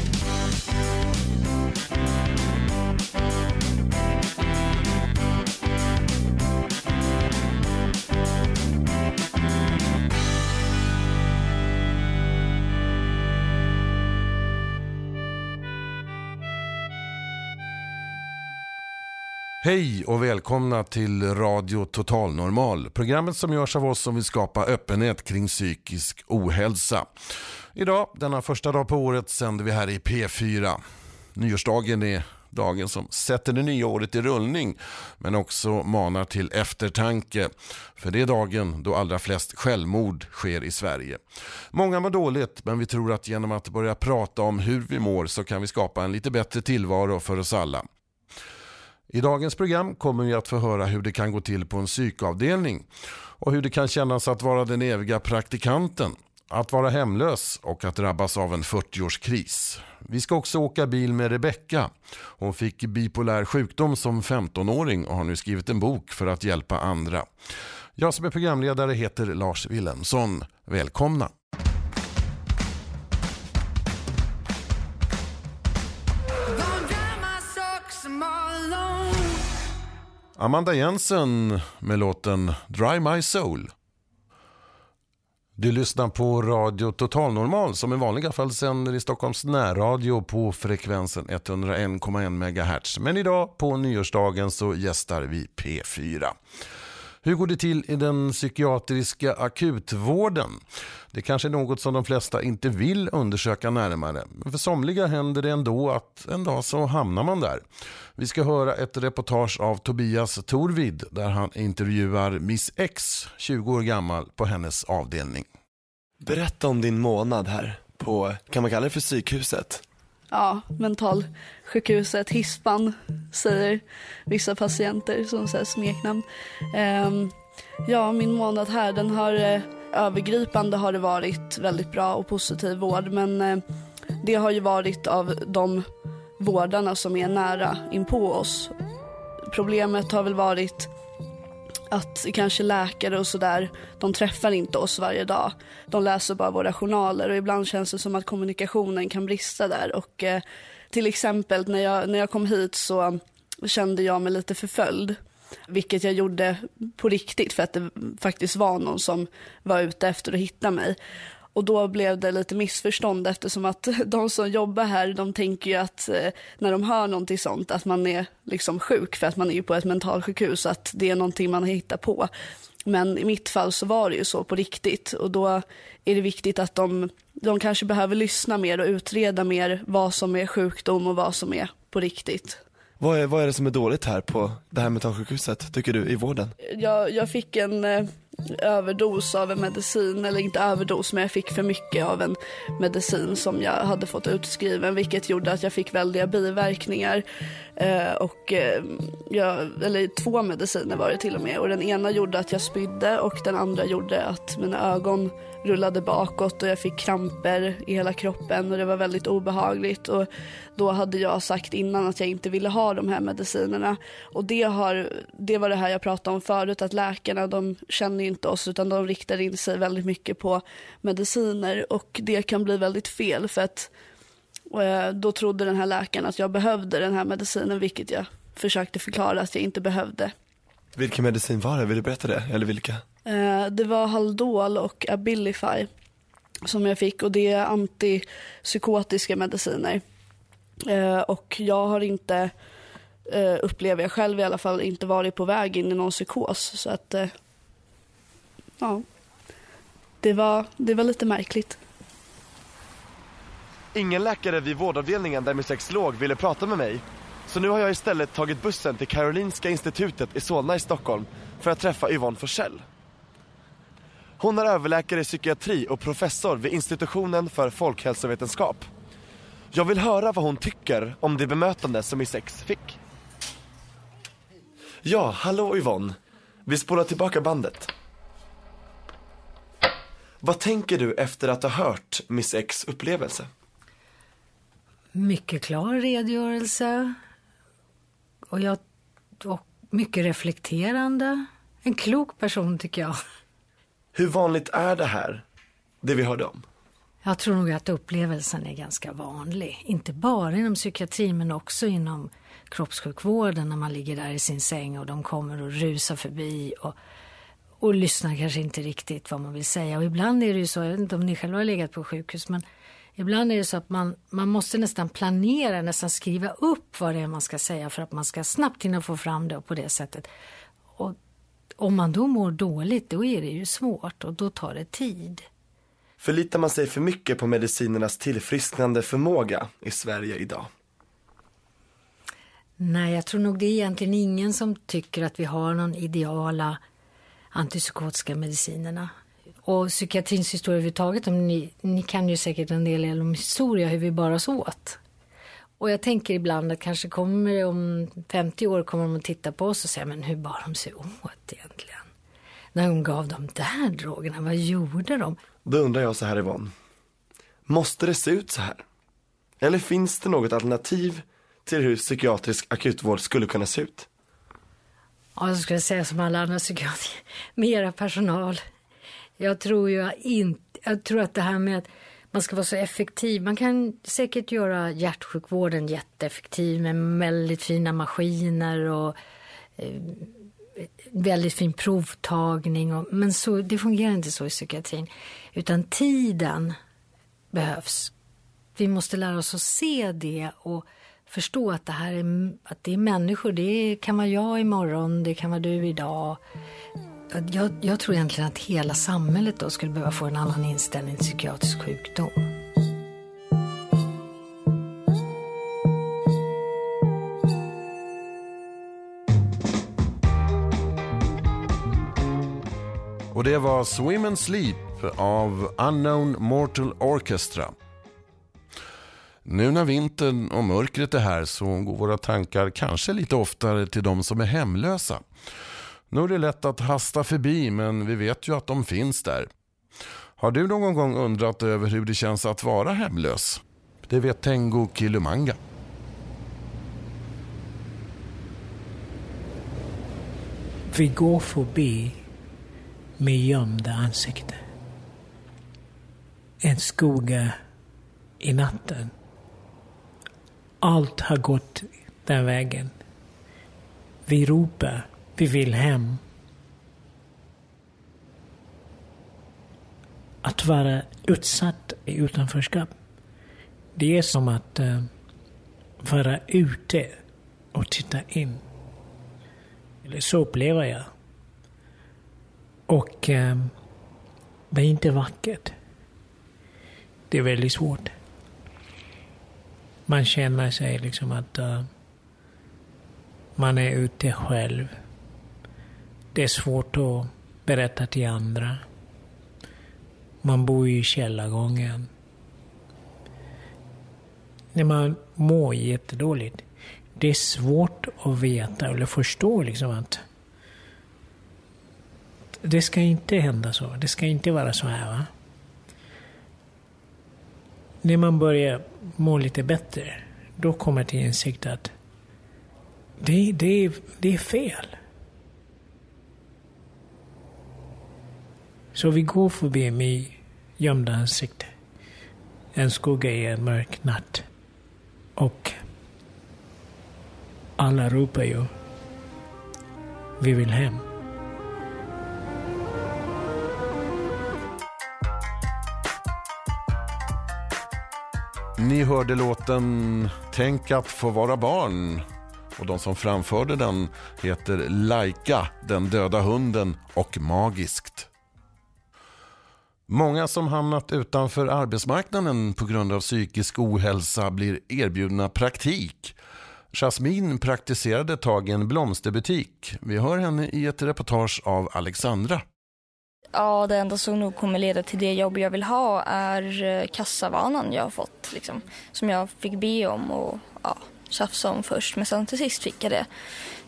Hej och välkomna till Radio Total Normal. Programmet som görs av oss som vill skapa öppenhet kring psykisk ohälsa. Idag, denna första dag på året, sänder vi här i P4. Nyårsdagen är dagen som sätter det nya året i rullning men också manar till eftertanke. För det är dagen då allra flest självmord sker i Sverige. Många mår dåligt men vi tror att genom att börja prata om hur vi mår så kan vi skapa en lite bättre tillvaro för oss alla. I dagens program kommer vi att få höra hur det kan gå till på en psykavdelning och hur det kan kännas att vara den eviga praktikanten, att vara hemlös och att drabbas av en 40-årskris. Vi ska också åka bil med Rebecka. Hon fick bipolär sjukdom som 15-åring och har nu skrivit en bok för att hjälpa andra. Jag som är programledare heter Lars Wilhelmsson. Välkomna! Amanda Jensen med låten Dry My Soul. Du lyssnar på Radio Total Normal som i vanliga fall sänder i Stockholms närradio på frekvensen 101,1 MHz. Men idag på nyårsdagen så gästar vi P4. Hur går det till i den psykiatriska akutvården? Det kanske är något som de flesta inte vill undersöka närmare. Men för somliga händer det ändå att en dag så hamnar man där. Vi ska höra ett reportage av Tobias Torvid där han intervjuar Miss X, 20 år gammal, på hennes avdelning. Berätta om din månad här på, kan man kalla det för psykhuset? Ja, Sjukhuset Hispan säger vissa patienter som säger smeknamn. Um, ja, min månad här den har uh, övergripande har det varit väldigt bra och positiv vård men uh, det har ju varit av de vårdarna som är nära in på oss. Problemet har väl varit att kanske läkare och sådär, de träffar inte oss varje dag. De läser bara våra journaler och ibland känns det som att kommunikationen kan brista där. Och eh, till exempel när jag, när jag kom hit så kände jag mig lite förföljd. Vilket jag gjorde på riktigt för att det faktiskt var någon som var ute efter att hitta mig. Och då blev det lite missförstånd eftersom att de som jobbar här, de tänker ju att eh, när de hör någonting sånt, att man är liksom sjuk för att man är ju på ett mentalsjukhus, att det är någonting man hittar på. Men i mitt fall så var det ju så på riktigt och då är det viktigt att de, de kanske behöver lyssna mer och utreda mer vad som är sjukdom och vad som är på riktigt. Vad är, vad är det som är dåligt här på det här mentalsjukhuset, tycker du, i vården? Jag, jag fick en eh, överdos av en medicin, eller inte överdos men jag fick för mycket av en medicin som jag hade fått utskriven vilket gjorde att jag fick väldiga biverkningar. Eh, och eh, jag, eller två mediciner var det till och med och den ena gjorde att jag spydde och den andra gjorde att mina ögon rullade bakåt och jag fick kramper i hela kroppen och det var väldigt obehagligt. Och då hade jag sagt innan att jag inte ville ha de här medicinerna. Och det, har, det var det här jag pratade om förut, att läkarna de känner inte oss utan de riktar in sig väldigt mycket på mediciner och det kan bli väldigt fel för att eh, då trodde den här läkaren att jag behövde den här medicinen vilket jag försökte förklara att jag inte behövde. Vilken medicin var det? Vill du berätta det? Eller vilka? Eh, det var Haldol och Abilify som jag fick och det är antipsykotiska mediciner. Eh, och jag har inte, eh, upplever jag själv i alla fall, inte varit på väg in i någon psykos. Så att ja, det var, det var lite märkligt. Ingen läkare vid vårdavdelningen där min sex låg ville prata med mig. Så nu har jag istället tagit bussen till Karolinska institutet i Solna i Stockholm för att träffa Yvonne Forsell. Hon är överläkare i psykiatri och professor vid institutionen för folkhälsovetenskap. Jag vill höra vad hon tycker om det bemötande som Isex fick. Ja, hallå Yvonne. Vi spolar tillbaka bandet. Vad tänker du efter att ha hört Miss X upplevelse? Mycket klar redogörelse. Och, jag, och mycket reflekterande. En klok person tycker jag. Hur vanligt är det här, det vi hörde om? Jag tror nog att upplevelsen är ganska vanlig. Inte bara inom psykiatrin men också inom kroppssjukvården när man ligger där i sin säng och de kommer och rusar förbi och, och lyssnar kanske inte riktigt vad man vill säga. Och ibland är det ju så, jag vet inte om ni själva har legat på sjukhus, men ibland är det så att man, man måste nästan planera, nästan skriva upp vad det är man ska säga för att man ska snabbt hinna få fram det och på det sättet. Och om man då mår dåligt, då är det ju svårt och då tar det tid. Förlitar man sig för mycket på medicinernas tillfrisknande förmåga i Sverige idag? Nej, jag tror nog det är egentligen ingen som tycker att vi har någon ideala antipsykotiska medicinerna. Och psykiatrins historia överhuvudtaget, om ni, ni kan ju säkert en del om historia, hur vi bar oss åt. Och jag tänker ibland att kanske kommer om 50 år kommer de att titta på oss och säga, men hur bar de sig åt egentligen? När de gav de där drogerna, vad gjorde de? Då undrar jag så här Yvonne. Måste det se ut så här? Eller finns det något alternativ till hur psykiatrisk akutvård skulle kunna se ut? Ja, jag skulle säga som alla andra psykiatriker, mera personal. Jag tror ju inte, jag tror att det här med att man ska vara så effektiv. Man kan säkert göra hjärtsjukvården jätteeffektiv med väldigt fina maskiner och eh, väldigt fin provtagning. Och, men så, det fungerar inte så i psykiatrin. Utan tiden behövs. Vi måste lära oss att se det och förstå att det här är, att det är människor. Det kan vara jag imorgon, det kan vara du idag. Jag, jag tror egentligen att hela samhället då skulle behöva få en annan inställning till psykiatrisk sjukdom. Och det var Swim and Sleep av Unknown Mortal Orchestra. Nu när vintern och mörkret är här så går våra tankar kanske lite oftare till de som är hemlösa. Nu är det lätt att hasta förbi men vi vet ju att de finns där. Har du någon gång undrat över hur det känns att vara hemlös? Det vet Tengo Kilumanga. Vi går förbi med gömda ansikten. En skugga i natten. Allt har gått den vägen. Vi ropar, vi vill hem. Att vara utsatt i utanförskap, det är som att uh, vara ute och titta in. Eller så upplever jag. Och uh, det är inte vackert. Det är väldigt svårt. Man känner sig liksom att uh, man är ute själv. Det är svårt att berätta till andra. Man bor i källargången. När man mår jättedåligt, det är svårt att veta eller förstå liksom att det ska inte hända så. Det ska inte vara så här. Va? När man börjar må lite bättre, då kommer till insikt att det, det, det är fel. Så vi går förbi med gömda ansikten. En skugga i en mörk natt. Och alla ropar ju. Vi vill hem. Ni hörde låten Tänk att få vara barn. Och de som framförde den heter Laika, den döda hunden och Magiskt. Många som hamnat utanför arbetsmarknaden på grund av psykisk ohälsa blir erbjudna praktik. Jasmine praktiserade ett tag i en blomsterbutik. Vi hör henne i ett reportage av Alexandra. Ja, det enda som nog kommer leda till det jobb jag vill ha är eh, kassavanan jag har fått. Liksom, som jag fick be om och ja, tjafsa om först, men sen till sist fick jag det.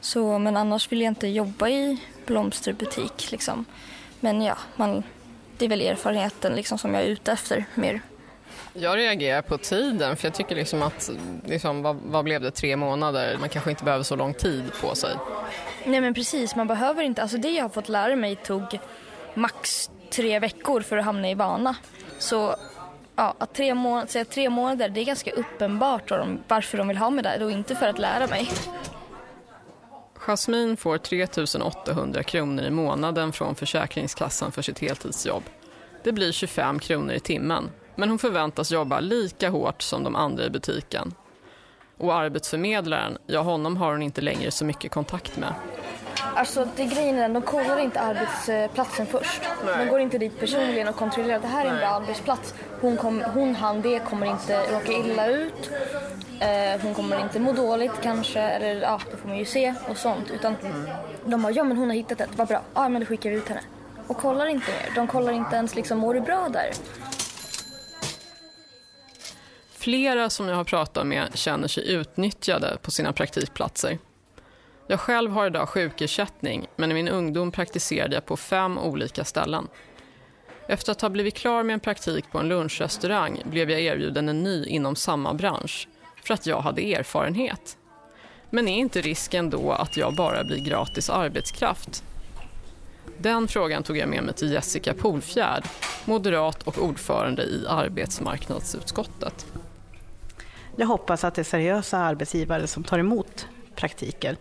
Så, men annars vill jag inte jobba i blomsterbutik. Liksom. Men ja, man, det är väl erfarenheten liksom, som jag är ute efter mer. Jag reagerar på tiden, för jag tycker liksom att, liksom, vad, vad blev det, tre månader? Man kanske inte behöver så lång tid på sig. Nej men precis, man behöver inte, alltså det jag har fått lära mig tog max tre veckor för att hamna i vana. Så ja, att tre, månader, säga tre månader, det är ganska uppenbart varför de vill ha mig där och inte för att lära mig. Jasmin får 3 800 kronor i månaden från Försäkringskassan för sitt heltidsjobb. Det blir 25 kronor i timmen, men hon förväntas jobba lika hårt som de andra i butiken. Och arbetsförmedlaren, ja honom har hon inte längre så mycket kontakt med. Alltså det grejen är, de kollar inte arbetsplatsen först. Nej. De går inte dit personligen och kontrollerar att det här är en bra arbetsplats. Hon, kom, hon han, det kommer inte råka illa ut. Eh, hon kommer inte må dåligt kanske, eller ja, det får man ju se och sånt. Utan mm. de bara, ja men hon har hittat ett, vad bra. Ja men då skickar vi ut henne. Och kollar inte mer. De kollar inte ens liksom, mår du bra där? Flera som jag har pratat med känner sig utnyttjade på sina praktikplatser. Jag själv har idag sjukersättning, men i min ungdom praktiserade jag på fem olika ställen. Efter att ha blivit klar med en praktik på en lunchrestaurang blev jag erbjuden en ny inom samma bransch, för att jag hade erfarenhet. Men är inte risken då att jag bara blir gratis arbetskraft? Den frågan tog jag med mig till Jessica Polfjärd, moderat och ordförande i arbetsmarknadsutskottet. Jag hoppas att det är seriösa arbetsgivare som tar emot praktiker.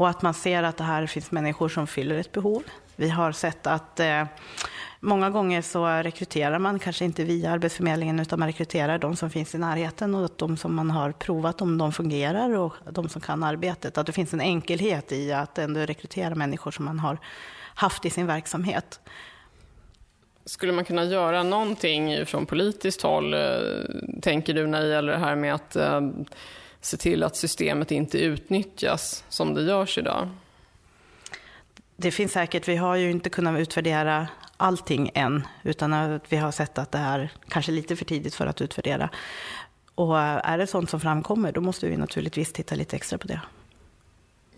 Och att man ser att det här finns människor som fyller ett behov. Vi har sett att eh, många gånger så rekryterar man kanske inte via Arbetsförmedlingen utan man rekryterar de som finns i närheten och de som man har provat om de fungerar och de som kan arbetet. Att det finns en enkelhet i att ändå rekrytera människor som man har haft i sin verksamhet. Skulle man kunna göra någonting från politiskt håll, eh, tänker du, när det gäller det här med att eh, se till att systemet inte utnyttjas som det görs idag? Det finns säkert, vi har ju inte kunnat utvärdera allting än, utan att vi har sett att det är kanske lite för tidigt för att utvärdera. Och är det sånt som framkommer, då måste vi naturligtvis titta lite extra på det.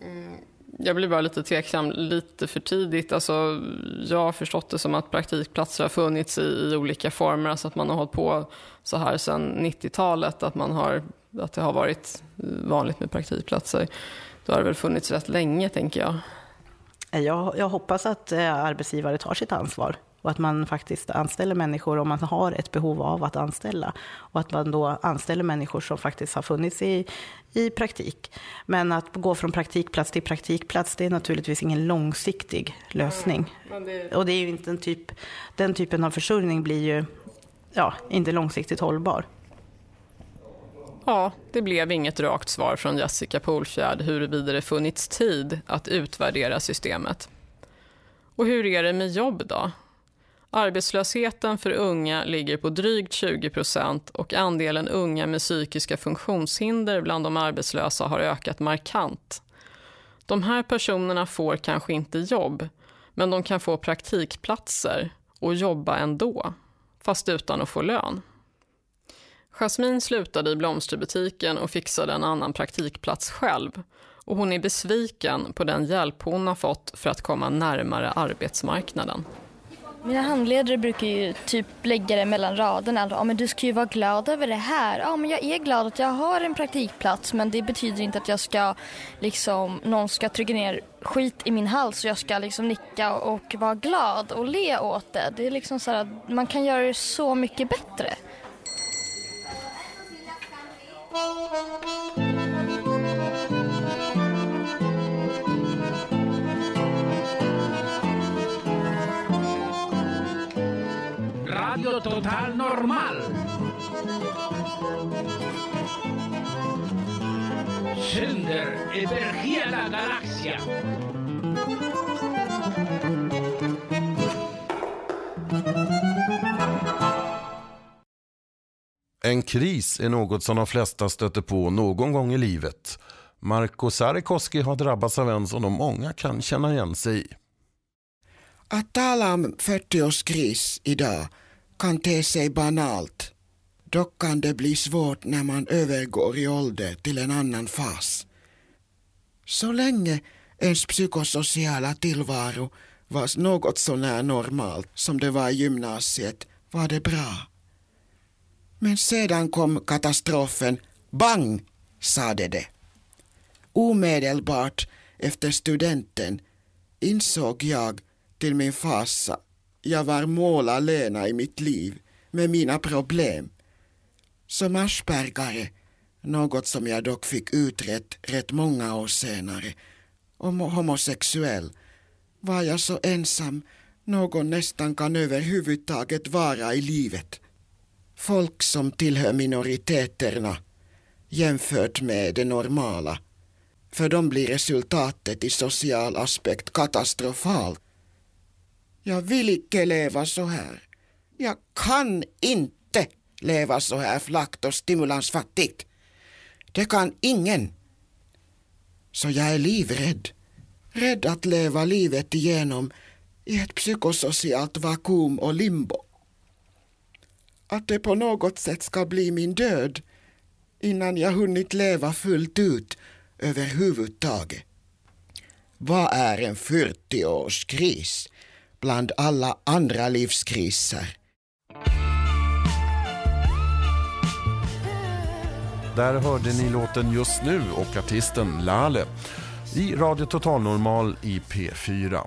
Mm, jag blir bara lite tveksam, lite för tidigt. Alltså, jag har förstått det som att praktikplatser har funnits i, i olika former, alltså att man har hållit på så här sedan 90-talet, att man har att det har varit vanligt med praktikplatser. Då har det väl funnits rätt länge, tänker jag. Jag, jag hoppas att eh, arbetsgivare tar sitt ansvar och att man faktiskt anställer människor om man har ett behov av att anställa. Och att man då anställer människor som faktiskt har funnits i, i praktik. Men att gå från praktikplats till praktikplats, det är naturligtvis ingen långsiktig lösning. Mm, det... Och det är ju inte en typ, den typen av försörjning blir ju ja, inte långsiktigt hållbar. Ja, det blev inget rakt svar från Jessica Polfjärd huruvida det funnits tid att utvärdera systemet. Och hur är det med jobb då? Arbetslösheten för unga ligger på drygt 20 procent och andelen unga med psykiska funktionshinder bland de arbetslösa har ökat markant. De här personerna får kanske inte jobb, men de kan få praktikplatser och jobba ändå, fast utan att få lön. Jasmine slutade i blomsterbutiken och fixade en annan praktikplats själv. Och hon är besviken på den hjälp hon har fått för att komma närmare arbetsmarknaden. Mina handledare brukar ju typ lägga det mellan raderna. Ja, men du ska ju vara glad över det här. Ja, men jag är glad att jag har en praktikplats men det betyder inte att jag ska liksom, någon ska trycka ner skit i min hals och jag ska liksom nicka och vara glad och le åt det. Det är liksom så här, man kan göra det så mycket bättre. Radio Total Normal. Sänder över hela galaxia. En kris är något som de flesta stöter på någon gång i livet. Marko Sarikoski har drabbats av en som de många kan känna igen sig i. Att tala om 40-årskris idag kan te sig banalt. Dock kan det bli svårt när man övergår i ålder till en annan fas. Så länge ens psykosociala tillvaro var något sånär normalt som det var i gymnasiet var det bra. Men sedan kom katastrofen. Bang, sade det. Omedelbart efter studenten insåg jag till min fasa jag var mål alena i mitt liv med mina problem. Som aspergare, något som jag dock fick utrett rätt många år senare, och homosexuell, var jag så ensam någon nästan kan överhuvudtaget vara i livet. Folk som tillhör minoriteterna jämfört med det normala. För dem blir resultatet i social aspekt katastrofalt. Jag vill icke leva så här. Jag kan inte leva så här flackt och stimulansfattigt. Det kan ingen. Så jag är livrädd. Rädd att leva livet igenom i ett psykosocialt vakuum och limbo. Att det på något sätt ska bli min död innan jag hunnit leva fullt ut överhuvudtaget. Vad är en 40-årskris bland alla andra livskriser? Där hörde ni låten Just nu och artisten Lale i Radio Total Normal i P4.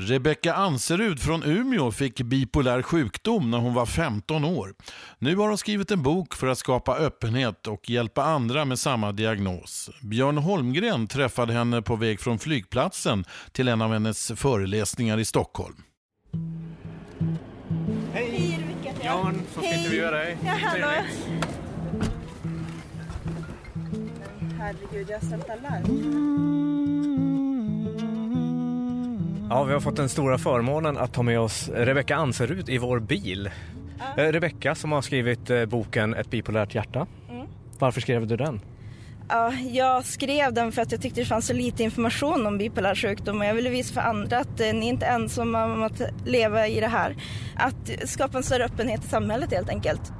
Rebecka Anserud från Umeå fick bipolär sjukdom när hon var 15 år. Nu har hon skrivit en bok för att skapa öppenhet och hjälpa andra med samma diagnos. Björn Holmgren träffade henne på väg från flygplatsen till en av hennes föreläsningar i Stockholm. Hej! Jan som ska intervjua dig. Ja, hallå. Herregud, jag har ställt alarm. Ja, vi har fått den stora förmånen att ta med oss Rebecka Anserud i vår bil. Eh, Rebecka som har skrivit eh, boken Ett bipolärt hjärta. Mm. Varför skrev du den? Ja, jag skrev den för att jag tyckte det fanns så lite information om bipolär sjukdom och jag ville visa för andra att eh, ni inte är ensamma om att leva i det här. Att skapa en större öppenhet i samhället helt enkelt.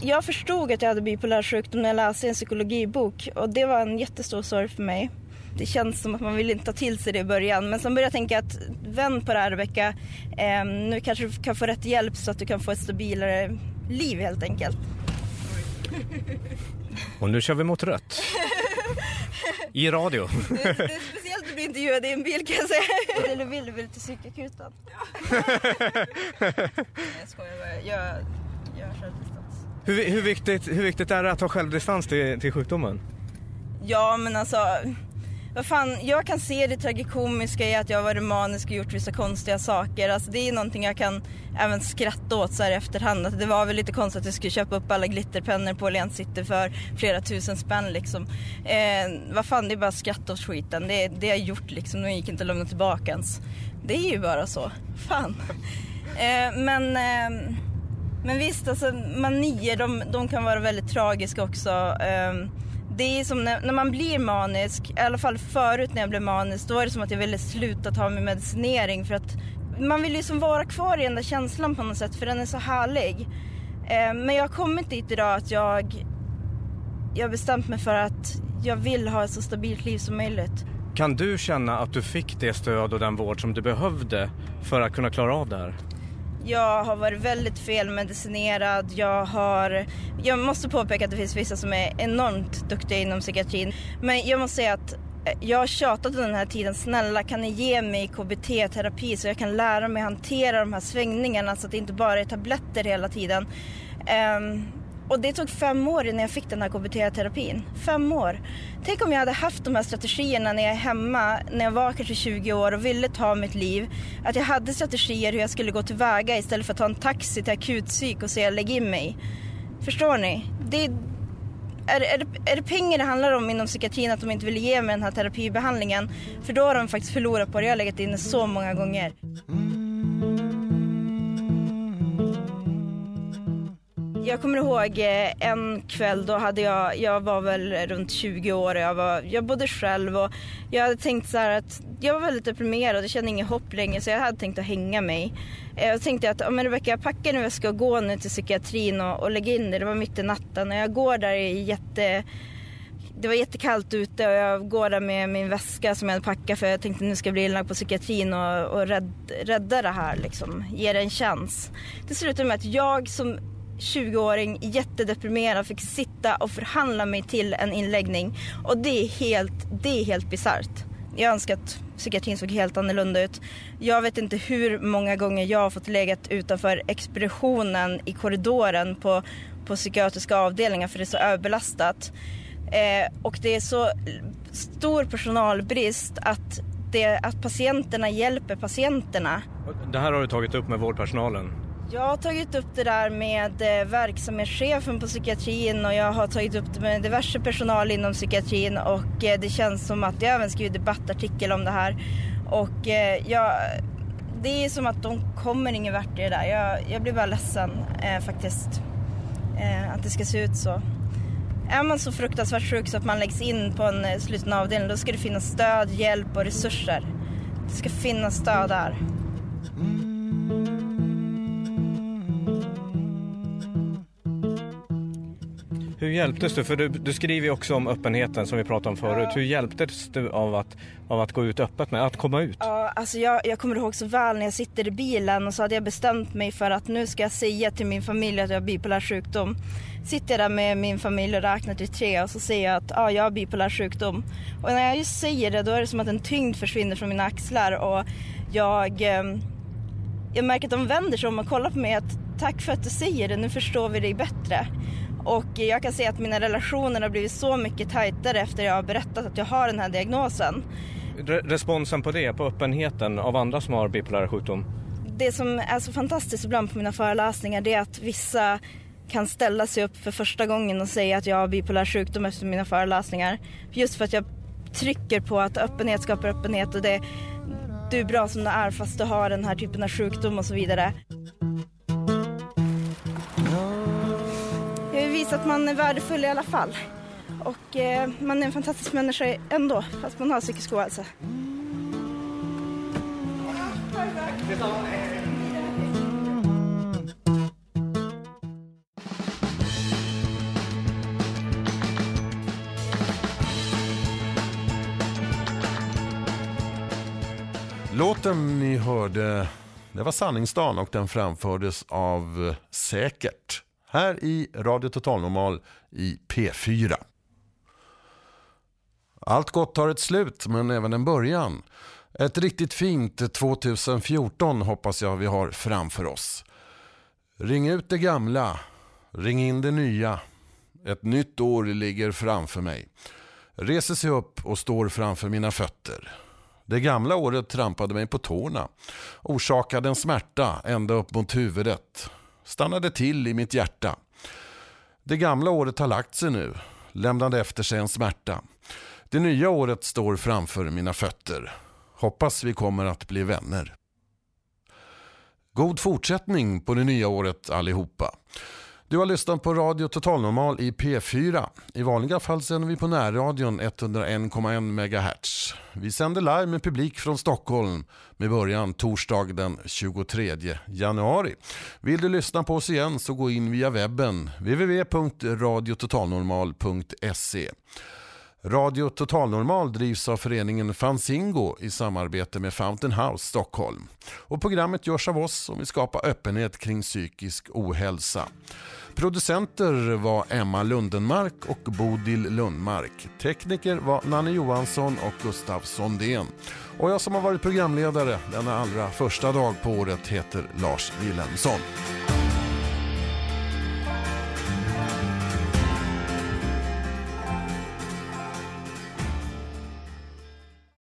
Jag förstod att jag hade bipolär sjukdom när jag läste en psykologibok och det var en jättestor sorg för mig. Det känns som att man vill inte ta till sig det i början men sen började jag tänka att vänd på det här Rebecka. Eh, nu kanske du kan få rätt hjälp så att du kan få ett stabilare liv helt enkelt. Och nu kör vi mot rött. I radio. Det, det är speciellt att bli intervjuad i en bil kan jag säga. Eller vill du väl till psykakuten? Nej jag skojar bara. Jag, jag har självdistans. Hur, hur, viktigt, hur viktigt är det att ha självdistans till, till sjukdomen? Ja men alltså, vad fan, jag kan se det tragikomiska i att jag var varit manisk och gjort vissa konstiga saker. Alltså det är någonting jag kan även skratta åt så här i efterhand. Att det var väl lite konstigt att jag skulle köpa upp alla glitterpennor på Åhléns City för flera tusen spänn liksom. Eh, vad fan, det är bara att skratta åt skiten. Det, det har jag gjort liksom, de gick inte att lämna tillbaka ens. Det är ju bara så. Fan. Eh, men... Eh, men visst, alltså, manier de, de kan vara väldigt tragiska också. Eh, det är som när, när, man blir manisk, i alla fall förut när jag blev manisk, då var det som att jag ville sluta ta min medicinering för att man vill ju som vara kvar i den där känslan på något sätt för den är så härlig. Eh, men jag har kommit dit idag att jag, jag har bestämt mig för att jag vill ha ett så stabilt liv som möjligt. Kan du känna att du fick det stöd och den vård som du behövde för att kunna klara av det här? Jag har varit väldigt felmedicinerad. Jag har... Jag måste påpeka att det finns vissa som är enormt duktiga inom psykiatrin. Men jag måste säga att eh, jag har tjatat under den här tiden. Snälla kan ni ge mig KBT-terapi så jag kan lära mig hantera de här svängningarna så att det inte bara är tabletter hela tiden. Um, och det tog fem år innan jag fick den här KBT-terapin. Fem år. Tänk om jag hade haft de här strategierna när jag är hemma, när jag var kanske 20 år och ville ta mitt liv. Att jag hade strategier hur jag skulle gå tillväga istället för att ta en taxi till akutpsyk och säga lägg in mig. Förstår ni? Det, är, är, det, är det pengar det handlar om inom psykiatrin att de inte vill ge mig den här terapibehandlingen? För då har de faktiskt förlorat på det. Jag har legat inne så många gånger. Jag kommer ihåg eh, en kväll då hade jag, jag var väl runt 20 år och jag, var, jag bodde själv och jag hade tänkt så här att jag var väldigt deprimerad och kände inget hopp längre så jag hade tänkt att hänga mig. Eh, jag tänkte att, men Rebecka packa nu väska och gå nu till psykiatrin och, och lägga in det. Det var mitt i natten och jag går där i jätte det var jättekallt ute och jag går där med min väska som jag hade packat för jag tänkte nu ska jag bli inlagd på psykiatrin och, och rädd, rädda det här liksom, ge det en chans. Det slutade med att jag som 20-åring jättedeprimerad fick sitta och förhandla mig till en inläggning och det är helt, det är helt bisarrt. Jag önskar att psykiatrin såg helt annorlunda ut. Jag vet inte hur många gånger jag har fått legat utanför expeditionen i korridoren på, på psykiatriska avdelningar för det är så överbelastat. Eh, och det är så stor personalbrist att, det, att patienterna hjälper patienterna. Det här har du tagit upp med vårdpersonalen? Jag har tagit upp det där med eh, verksamhetschefen på psykiatrin och jag har tagit upp det med diverse personal inom psykiatrin och eh, det känns som att jag även skrivit debattartikel om det här. Och eh, jag, det är som att de kommer ingen vart i det där. Jag, jag blir bara ledsen eh, faktiskt eh, att det ska se ut så. Är man så fruktansvärt sjuk så att man läggs in på en sluten avdelning då ska det finnas stöd, hjälp och resurser. Det ska finnas stöd där. Mm. Hur hjälptes du? För du, du skriver ju också om öppenheten som vi pratade om förut. Hur hjälptes du av att, av att gå ut öppet med, att komma ut? Ja, alltså jag, jag kommer ihåg så väl när jag sitter i bilen och så hade jag bestämt mig för att nu ska jag säga till min familj att jag har bipolär sjukdom. Sitter jag där med min familj och räknar till tre och så säger jag att ja, jag har bipolär sjukdom. Och när jag just säger det då är det som att en tyngd försvinner från mina axlar och jag, eh, jag märker att de vänder sig om och kollar på mig att tack för att du säger det, nu förstår vi dig bättre. Och jag kan se att mina relationer har blivit så mycket tajtare efter jag har berättat att jag har den här diagnosen. Re responsen på det, på öppenheten av andra som har bipolär sjukdom? Det som är så fantastiskt ibland på mina föreläsningar det är att vissa kan ställa sig upp för första gången och säga att jag har bipolär sjukdom efter mina föreläsningar. Just för att jag trycker på att öppenhet skapar öppenhet och det, du är bra som du är fast du har den här typen av sjukdom och så vidare. Jag visar visa att man är värdefull i alla fall. Och eh, man är en fantastisk människa ändå, fast man har psykisk ohälsa. Låten ni hörde, det var Sanningsdagen och den framfördes av Säkert. Här i Radio Total Normal i P4. Allt gott har ett slut, men även en början. Ett riktigt fint 2014 hoppas jag vi har framför oss. Ring ut det gamla, ring in det nya. Ett nytt år ligger framför mig. Reser sig upp och står framför mina fötter. Det gamla året trampade mig på tårna, orsakade en smärta ända upp mot huvudet, stannade till i mitt hjärta. Det gamla året har lagt sig nu, lämnade efter sig en smärta. Det nya året står framför mina fötter. Hoppas vi kommer att bli vänner. God fortsättning på det nya året allihopa. Du har lyssnat på Radio Total Normal i P4. I vanliga fall sänder vi på närradion 101,1 MHz. Vi sänder live med publik från Stockholm med början torsdag den 23 januari. Vill du lyssna på oss igen så gå in via webben www.radiototalnormal.se. Radio Totalnormal drivs av föreningen Fanzingo i samarbete med Fountain House Stockholm. Och programmet görs av oss som vill skapa öppenhet kring psykisk ohälsa. Producenter var Emma Lundenmark och Bodil Lundmark. Tekniker var Nanne Johansson och Gustav Sondén. Och jag som har varit programledare denna allra första dag på året heter Lars Wilhelmsson.